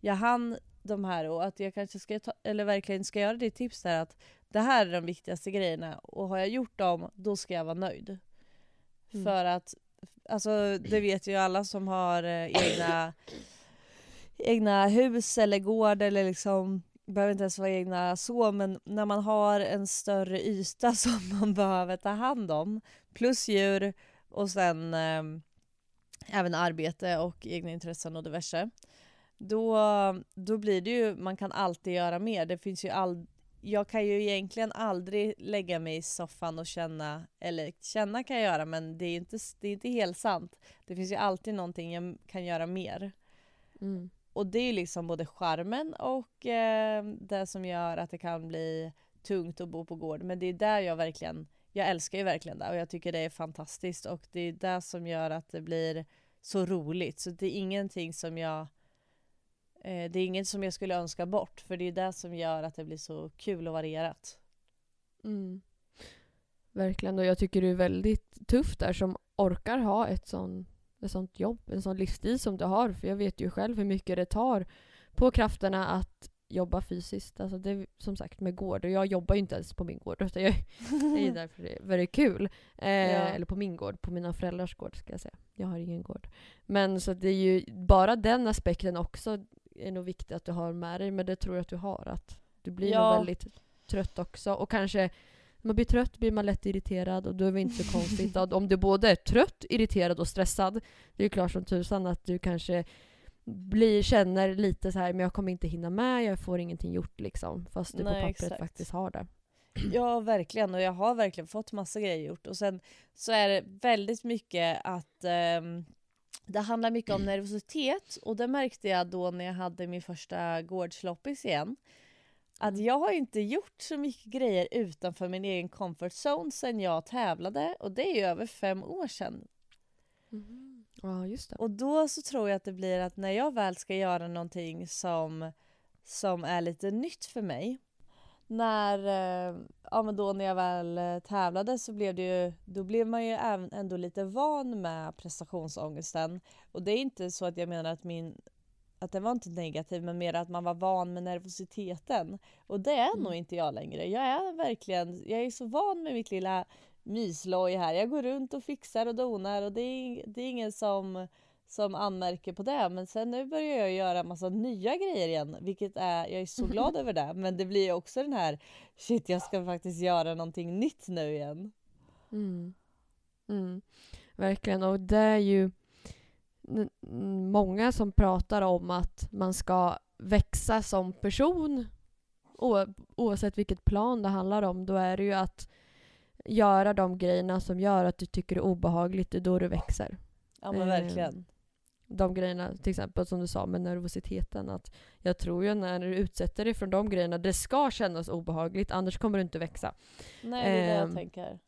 jag hann de här och att jag kanske ska ta, eller verkligen ska göra det tips där att det här är de viktigaste grejerna och har jag gjort dem då ska jag vara nöjd. Mm. För att, alltså det vet ju alla som har eh, egna, egna hus eller gård eller liksom behöver inte ens vara egna så, men när man har en större yta som man behöver ta hand om, plus djur och sen eh, även arbete och egna intressen och diverse, då, då blir det ju, man kan alltid göra mer. Det finns ju all, jag kan ju egentligen aldrig lägga mig i soffan och känna, eller känna kan jag göra men det är ju inte, det är inte helt sant. Det finns ju alltid någonting jag kan göra mer. Mm. Och det är liksom både charmen och eh, det som gör att det kan bli tungt att bo på gård. Men det är där jag verkligen, jag älskar ju verkligen det och jag tycker det är fantastiskt och det är det som gör att det blir så roligt. Så det är ingenting som jag det är inget som jag skulle önska bort för det är det som gör att det blir så kul och varierat. Mm. Verkligen, och jag tycker det är väldigt tufft där som orkar ha ett, sån, ett sånt jobb, en sån livsstil som du har. För jag vet ju själv hur mycket det tar på krafterna att jobba fysiskt. Alltså det är som sagt med gård och jag jobbar ju inte ens på min gård utan jag, det är därför det är väldigt kul. Eh, Eller på min gård, på mina föräldrars gård ska jag säga. Jag har ingen gård. Men så det är ju bara den aspekten också är nog viktigt att du har med dig men det tror jag att du har. Att du blir Ja. nog väldigt trött också och kanske när man blir trött blir man lätt irriterad och då är det inte så konstigt att om du både är trött, irriterad och stressad det är ju klart som tusan att du kanske blir, känner lite så här men jag kommer inte hinna med, jag får ingenting gjort liksom. Fast du Nej, på pappret exakt. faktiskt har det. Ja, verkligen. Och jag har verkligen fått massa grejer gjort. Och sen så är det väldigt mycket att um, det handlar mycket om nervositet. Och det märkte jag då när jag hade min första gårdsloppis igen. Att Mm. jag har inte gjort så mycket grejer utanför min egen comfort zone sen jag tävlade. Och det är ju över fem år sedan. Ja, just det. Och då så tror jag att det blir att när jag väl ska göra någonting som, som är lite nytt för mig. När, eh, ja men då när jag väl eh, tävlade så blev det ju, då blev man ju även ändå lite van med prestationsångesten. Och det är inte så att jag menar att min, att det var inte negativ men mer att man var van med nervositeten. Och det är Mm. nog inte jag längre. Jag är verkligen, jag är så van med mitt lilla mysloj här. Jag går runt och fixar och donar och det är, det är ingen som, som anmärker på det. Men sen nu börjar jag göra massa nya grejer igen, vilket är, jag är så glad över det. Men det blir också den här, shit jag ska faktiskt göra någonting nytt nu igen. Mm. Mm. Verkligen, och det är ju många som pratar om att man ska växa som person oavsett vilket plan det handlar om. Då är det ju att göra de grejerna som gör att du tycker det är obehagligt, det är då du växer. Ja men verkligen. De grejerna, till exempel som du sa med nervositeten, att jag tror ju när du utsätter dig för de grejerna, det ska kännas obehagligt, annars kommer du inte växa. Nej det är det jag ehm, tänker.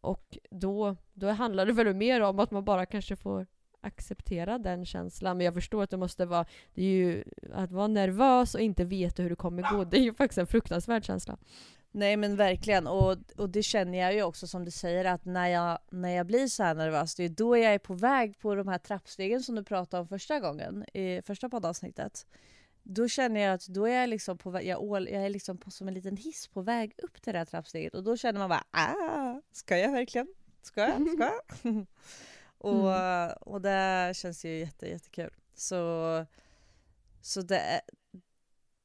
Och då, då handlar det väl mer om att man bara kanske får acceptera den känslan. Men jag förstår att det måste vara, det är ju att vara nervös och inte veta hur det kommer gå, det är ju faktiskt en fruktansvärd känsla. Nej men verkligen och, och det känner jag ju också som du säger att när jag, när jag blir så här nervös det är då jag är på väg på de här trappstegen som du pratade om första gången i första poddavsnittet. Då känner jag att då är jag liksom på väg, jag, ål- jag är liksom på, som en liten hiss på väg upp till det här trappsteget och då känner man bara ah, ska jag verkligen? Ska jag? Ska jag? och, och det känns ju jätte, jättekul. Så, så det,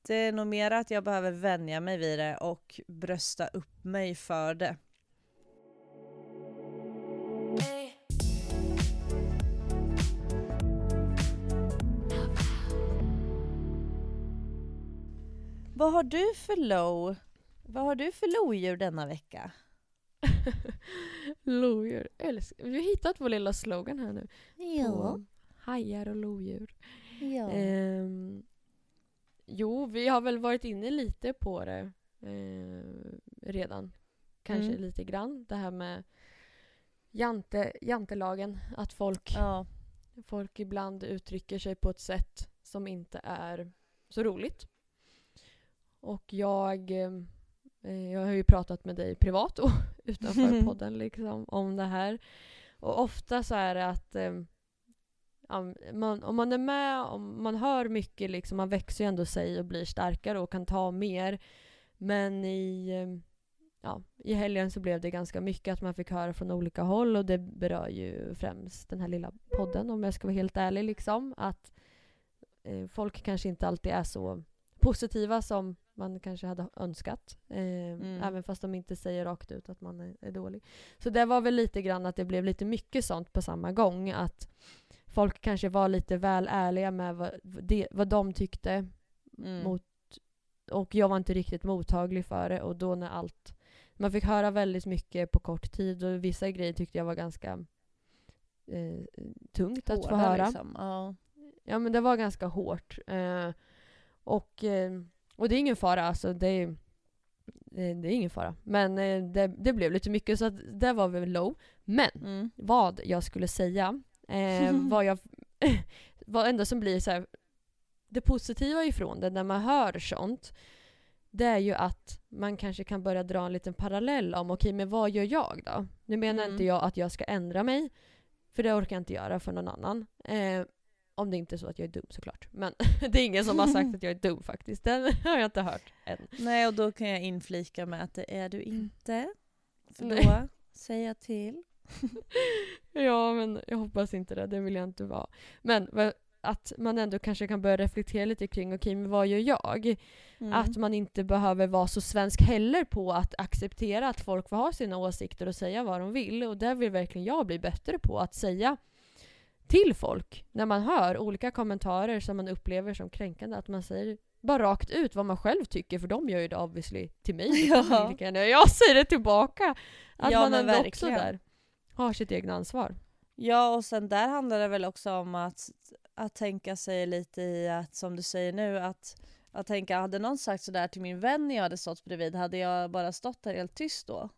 det är nog mer att jag behöver vänja mig vid det och brösta upp mig för det. Vad har du för low? Vad har du för lodjur denna vecka? Lodjur, älskar. Vi har hittat vår lilla slogan här nu. Ja. På Hajar och lodjur. ja. Ehm, jo, vi har väl varit inne lite på det eh, redan. Kanske Mm. lite grann. Det här med jante, jantelagen. Att folk, ja. folk ibland uttrycker sig på ett sätt som inte är så roligt. Och jag, eh, jag har ju pratat med dig privat och utanför podden liksom, om det här. Och ofta så är det att eh, ja, man, om man är med, om man hör mycket, liksom, man växer ju ändå sig och blir starkare och kan ta mer. Men i, eh, ja, i helgen så blev det ganska mycket att man fick höra från olika håll och det berör ju främst den här lilla podden om jag ska vara helt ärlig. Liksom, att eh, folk kanske inte alltid är så positiva som man kanske hade önskat. Eh, Även fast de inte säger rakt ut att man är, är dålig. Så det var väl lite grann att det blev lite mycket sånt på samma gång. Att folk kanske var lite väl ärliga med vad, det, vad de tyckte. Mm. Mot, och jag var inte riktigt mottaglig för det. Och då när allt... Man fick höra väldigt mycket på kort tid och vissa grejer tyckte jag var ganska eh, tungt att få Hårda, höra. Liksom. Ja. Ja men det var ganska hårt. Eh, och, eh, och det är ingen fara alltså. Det är, eh, det är ingen fara. Men eh, det, det blev lite mycket så att det var väl low. Men Mm. vad jag skulle säga eh, vad jag vad ändå som blir så här, det positiva ifrån det när man hör sånt det är ju att man kanske kan börja dra en liten parallell om okej men vad gör jag då? Nu menar Mm. inte jag att jag ska ändra mig för det orkar jag inte göra för någon annan. Eh, om det inte är så att jag är dum såklart. Men det är ingen som har sagt att jag är dum faktiskt. Den har jag inte hört än. Nej och då kan jag inflika med att det är du inte. För då säger jag till. Ja, men jag hoppas inte det. Det vill jag inte vara. Men att man ändå kanske kan börja reflektera lite kring, okej, men vad gör jag? Mm. Att man inte behöver vara så svensk heller på att acceptera att folk får ha sina åsikter och säga vad de vill. Och där vill verkligen jag bli bättre på att säga till folk när man hör olika kommentarer som man upplever som kränkande, att man säger bara rakt ut vad man själv tycker för de gör ju det obviously till mig. Ja. Jag säger det tillbaka. Att Ja, man ändå också verkligen. där har sitt egna ansvar. Ja, och sen där handlar det väl också om att, att tänka sig lite i att, som du säger nu, att, att tänka, hade någon sagt sådär till min vän när jag hade stått bredvid, hade jag bara stått där helt tyst då?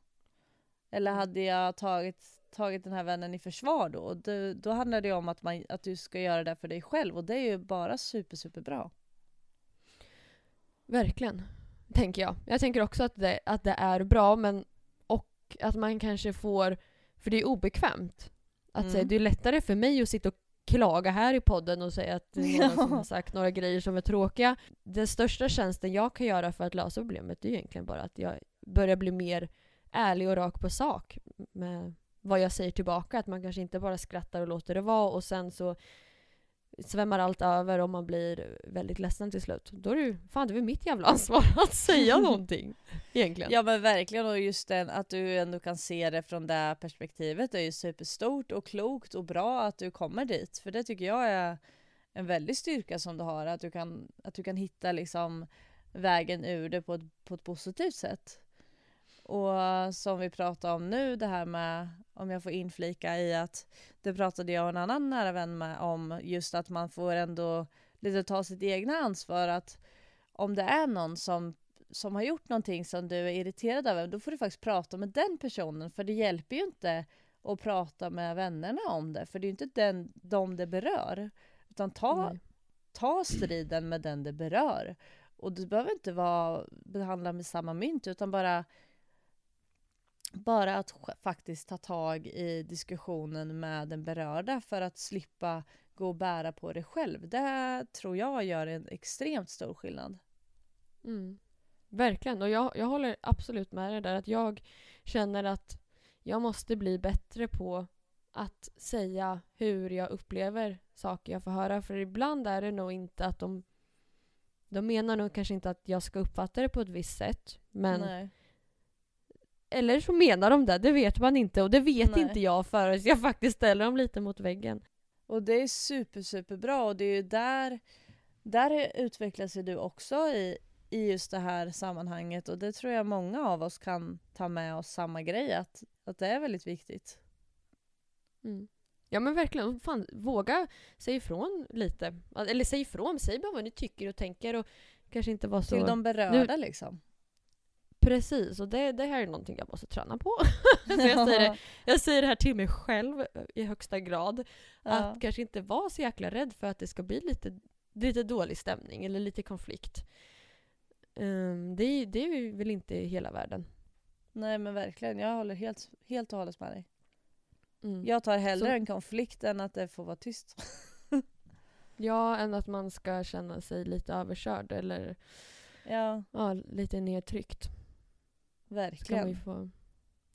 Eller Mm. hade jag tagit, tagit den här vännen i försvar då? Och då, då handlar det om att, man, att du ska göra det för dig själv och det är ju bara super, super bra. Verkligen. Tänker jag. Jag tänker också att det, att det är bra men och att man kanske får, för det är obekvämt. Att Mm. säga, det är lättare för mig att sitta och klaga här i podden och säga att det är någon som har sagt några grejer som är tråkiga. Den största tjänsten jag kan göra för att lösa problemet är egentligen bara att jag börjar bli mer ärlig och rak på sak med vad jag säger tillbaka. Att man kanske inte bara skrattar och låter det vara och sen så svämmar allt över och man blir väldigt ledsen till slut. Då är det ju, fan det är väl mitt jävla ansvar att säga någonting. Egentligen. Ja men verkligen och just den att du ändå kan se det från det perspektivet är ju superstort och klokt och bra att du kommer dit. För det tycker jag är en väldig styrka som du har. Att du kan, att du kan hitta liksom vägen ur det på ett, på ett positivt sätt. Och som vi pratar om nu det här med, om jag får inflika i att det pratade jag och en annan nära vän med om just att man får ändå lite ta sitt egna ansvar att om det är någon som som har gjort någonting som du är irriterad över, då får du faktiskt prata med den personen. För det hjälper ju inte att prata med vännerna om det, för det är ju inte den, dem det berör. Utan ta, Nej. ta striden med den det berör. Och du behöver inte vara, behandla med samma mynt, utan bara bara att faktiskt ta tag i diskussionen med den berörda för att slippa gå och bära på det själv. Det tror jag gör en extremt stor skillnad. Mm. Verkligen, och jag, jag håller absolut med dig där. Att jag känner att jag måste bli bättre på att säga hur jag upplever saker jag får höra. För ibland är det nog inte att de... De menar nog kanske inte att jag ska uppfatta det på ett visst sätt. Men, Nej. Eller så menar de det, det vet man inte. Och det vet Nej. inte jag förrän jag faktiskt ställer dem lite mot väggen. Och det är super, super bra och det är ju där, där utvecklas ju du också i, i just det här sammanhanget och det tror jag många av oss kan ta med oss samma grej, att, att det är väldigt viktigt. Mm. Ja men verkligen, fan, våga säga ifrån lite. Eller säg ifrån, säg bara vad ni tycker och tänker och kanske inte vara så... Till de berörda liksom. Precis, och det, det här är någonting jag måste träna på. så jag, säger det, jag säger det här till mig själv i högsta grad. Ja. Att kanske inte vara så jäkla rädd för att det ska bli lite, lite dålig stämning eller lite konflikt. Ehm, det, är- det är ju väl inte hela världen. Nej men verkligen, jag håller helt, helt och hållet med dig. Mm. Jag tar hellre Så- en konflikt än att det får vara tyst. Ja, än att man ska känna sig lite överkörd eller Ja, ja, lite nedtryckt. Ska man verkligen. få...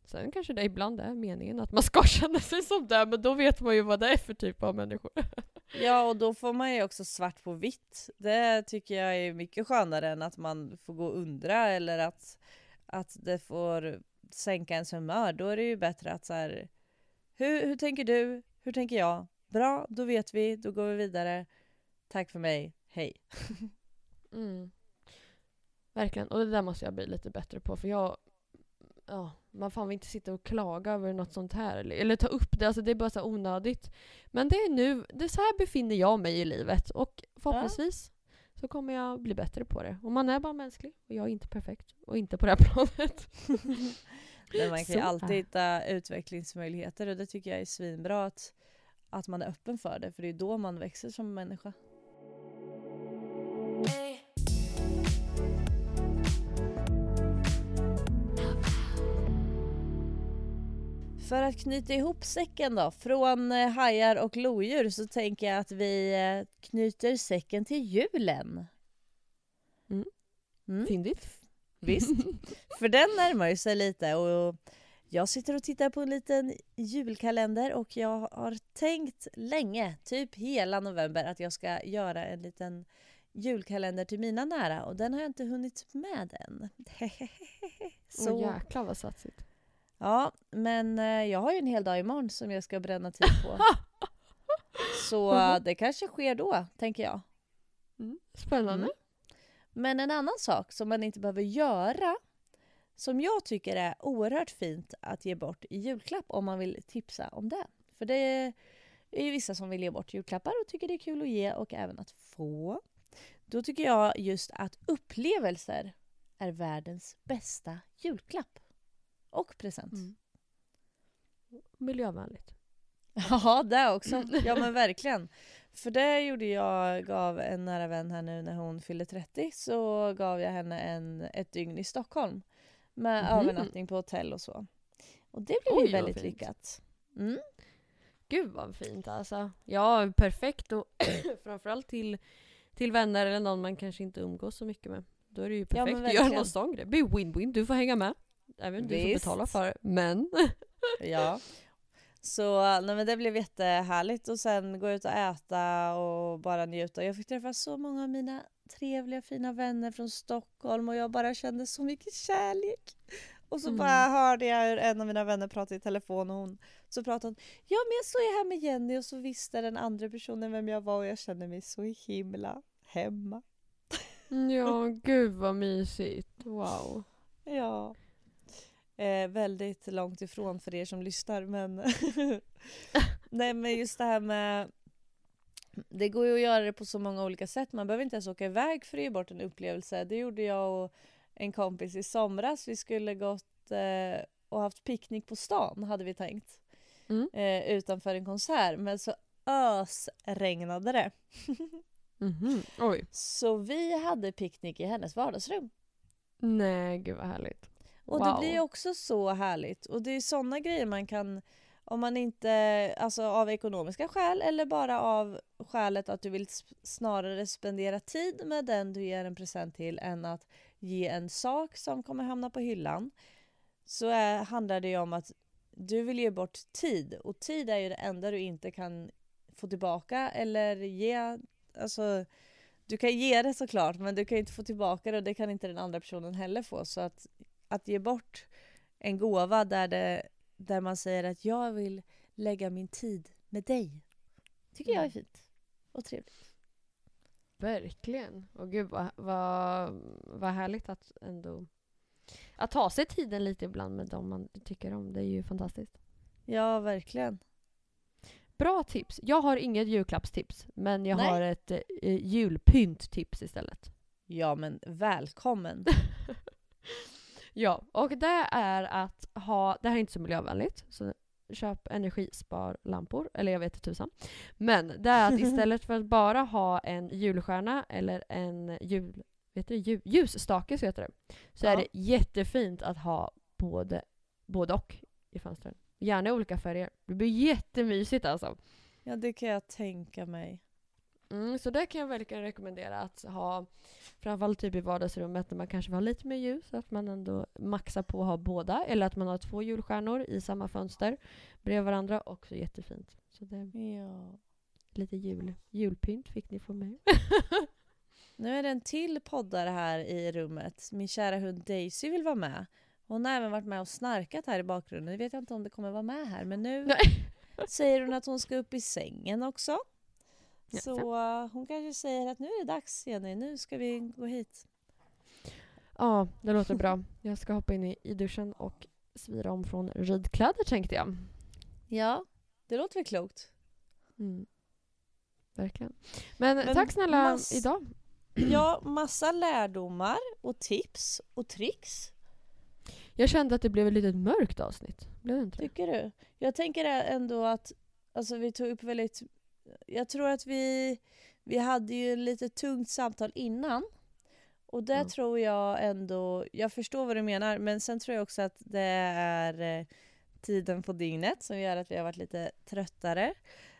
Sen kanske det ibland är meningen att man ska känna sig som det, men då vet man ju vad det är för typ av människor. Ja och då får man ju också svart på vitt. Det tycker jag är mycket skönare än att man får gå och undra eller att, att det får sänka ens humör. Då är det ju bättre att så här, hur, hur tänker du? Hur tänker jag? Bra, då vet vi, då går vi vidare. Tack för mig, hej. Mm. Verkligen, och det där måste jag bli lite bättre på för jag... Ja, man fan vill inte sitta och klaga över något sånt här eller, eller ta upp det, alltså det är bara så onödigt. Men det är nu, det är så här befinner jag mig i livet och förhoppningsvis så kommer jag bli bättre på det. Och man är bara mänsklig och jag är inte perfekt och inte på det här planet. Men man kan ju alltid hitta utvecklingsmöjligheter och det tycker jag är svinbra att, att man är öppen för det för det är då man växer som människa. För att knyta ihop säcken då, från eh, hajar och lodjur så tänker jag att vi eh, knyter säcken till julen. Mm. Mm, Fyndigt. visst, för den närmar ju sig lite och jag sitter och tittar på en liten julkalender och jag har tänkt länge, typ hela november, att jag ska göra en liten julkalender till mina nära och den har jag inte hunnit med än. Så... Åh jäklar vad satsigt. Ja, men eh, jag har ju en hel dag imorgon som jag ska bränna tid på. Så Mhm. eh, det kanske sker då, tänker jag. Spännande. Mm. Men en annan sak som man inte behöver göra som jag tycker är oerhört fint att ge bort i julklapp om man vill tipsa om det. För det är ju vissa som vill ge bort julklappar och tycker det är kul att ge och även att få. Då tycker jag just att upplevelser är världens bästa julklapp. Och present. Mm. Miljövänligt. Ja, det också. Ja men verkligen. För det gjorde jag, gav en nära vän här nu när hon fyllde 30 så gav jag henne en, ett dygn i Stockholm. Med Mhm. övernattning på hotell och så. Och det blev Oj, ju väldigt lyckat. Mm. Gud vad fint alltså. Ja, perfekt och framförallt till, till vänner eller någon man kanske inte umgås så mycket med. Då är det ju Ja, perfekt att göra någon sån grej. Det blir win-win, du får hänga med. Även du får betala för. Men Ja. Så nej, men det blev jättehärligt och sen gå ut och äta och bara njuta. Jag fick träffa så många av mina trevliga fina vänner från Stockholm och jag bara kände så mycket kärlek. Och så Mm. bara hörde jag hur en av mina vänner pratade i telefon och hon så pratade hon Ja men jag står ju här med Jenny och så visste den andra personen vem jag var och jag kände mig så himla hemma. ja, gud vad mysigt. Wow. Ja. Eh, väldigt långt ifrån för er som lyssnar men Nej men just det här med Det går ju att göra det på så många olika sätt. Man behöver inte ens åka iväg för att ge bort en upplevelse. Det gjorde jag och en kompis i somras. Vi skulle gått eh, och haft picknick på stan hade vi tänkt. Mm. Eh, utanför en konsert men så ösregnade det. Mhm. Oj. Så vi hade picknick i hennes vardagsrum. Nej, gud vad härligt. Och det blir också så härligt. Och det är sådana grejer man kan, om man inte, alltså av ekonomiska skäl eller bara av skälet att du vill snarare spendera tid med den du ger en present till än att ge en sak som kommer hamna på hyllan. Så är, handlar det ju om att du vill ge bort tid och tid är ju det enda du inte kan få tillbaka eller ge, alltså du kan ge det såklart men du kan inte få tillbaka det och det kan inte den andra personen heller få så att att ge bort en gåva där, det, där man säger att jag vill lägga min tid med dig. Tycker jag är Mm. fint. Och trevligt. Verkligen. Och gud vad, vad, vad härligt att ändå att ta sig tiden lite ibland med dem man tycker om. Det är ju fantastiskt. Ja, verkligen. Bra tips. Jag har inget julklappstips, men jag Nej. har ett eh, julpynttips istället. Ja, men välkommen. Ja, och det är att ha, det här är inte så miljövänligt, så köp energisparlampor, eller jag vet inte tusan. Men det är att istället för att bara ha en julstjärna eller en jul, vet du, ljus, ljusstake så heter det, så Ja. är det jättefint att ha både, både och i fönstren. Gärna i olika färger. Det blir jättemysigt alltså. Ja, det kan jag tänka mig. Mm, så det kan jag verkligen rekommendera att ha framförallt typ i vardagsrummet när man kanske vill ha lite mer ljus, att man ändå maxar på att ha båda eller att man har två julstjärnor i samma fönster bredvid varandra, också jättefint. Så det Ja. lite jul, julpynt fick ni från mig. Nu är det en till poddare här i rummet. Min kära hund Daisy vill vara med. Hon har även varit med och snarkat här i bakgrunden. Nu vet jag inte om det kommer vara med här men nu Nej. säger hon att hon ska upp i sängen också. Ja, Så hon kanske säger att nu är det dags Jenny, nu ska vi gå hit. Ja, det låter bra. Jag ska hoppa in i, i duschen och svira om från ridkläder tänkte jag. Ja, det låter väl klokt. Mm. Verkligen. Men, Men tack snälla idag. Ja, massa lärdomar och tips och tricks. Jag kände att det blev ett litet mörkt avsnitt. Blev det inte? Tycker du? Jag tänker ändå att alltså, vi tog upp väldigt... Jag tror att vi, vi hade ju ett lite tungt samtal innan. Och det Ja. tror jag ändå... Jag förstår vad du menar, men sen tror jag också att det är eh, tiden på dygnet som gör att vi har varit lite tröttare.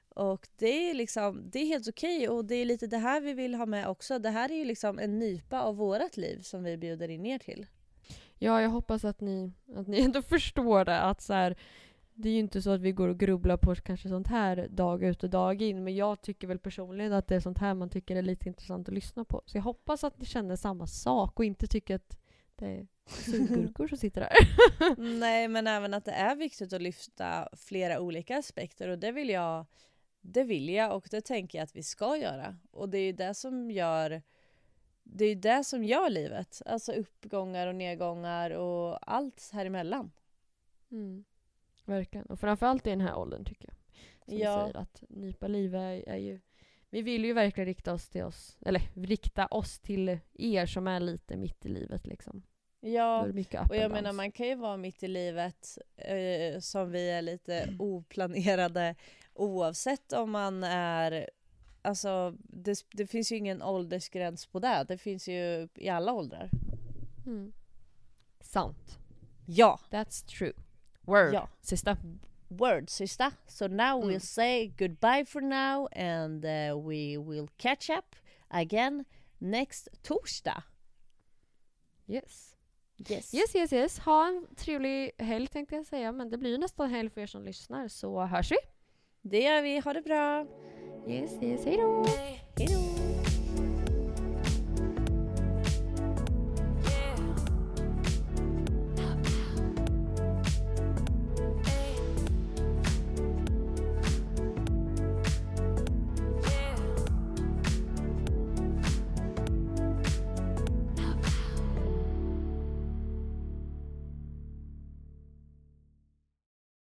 Och det är liksom, det är helt okej och det är lite det här vi vill ha med också. Det här är ju liksom en nypa av vårat liv som vi bjuder in er till. Ja, jag hoppas att ni, att ni ändå förstår det. Att så här, det är ju inte så att vi går och grubblar på kanske sånt här dag ut och dag in. Men jag tycker väl personligen att det är sånt här man tycker är lite intressant att lyssna på. Så jag hoppas att ni känner samma sak och inte tycker att det är surgurkor som sitter där. Nej, men även att det är viktigt att lyfta flera olika aspekter och det vill jag det vill jag och det tänker jag att vi ska göra. Och det är ju det som gör det är ju det som gör livet. Alltså uppgångar och nedgångar och allt här emellan. Mm. Verkligen. Och framförallt i den här åldern tycker jag. Som Ja. säger, att nypa liv är, är ju... Vi vill ju verkligen rikta oss till oss, eller rikta oss till er som är lite mitt i livet liksom. Ja, och jag menar man kan ju vara mitt i livet eh, som vi är lite oplanerade oavsett om man är Alltså det, det finns ju ingen åldersgräns på det. Det finns ju i alla åldrar. Mm. Sant. Ja, That's true. Word. Ja. Sista. word sister. So now Mm. we'll say goodbye for now and uh, we will catch up again next torsdag. Yes. Yes. Yes, yes, yes. Ha en trevlig helg tänkte jag säga. Men det blir ju nästan helg för er som lyssnar. Så hörs vi. Det gör vi. Ha det bra. Yes, yes. Hej då. Hej då.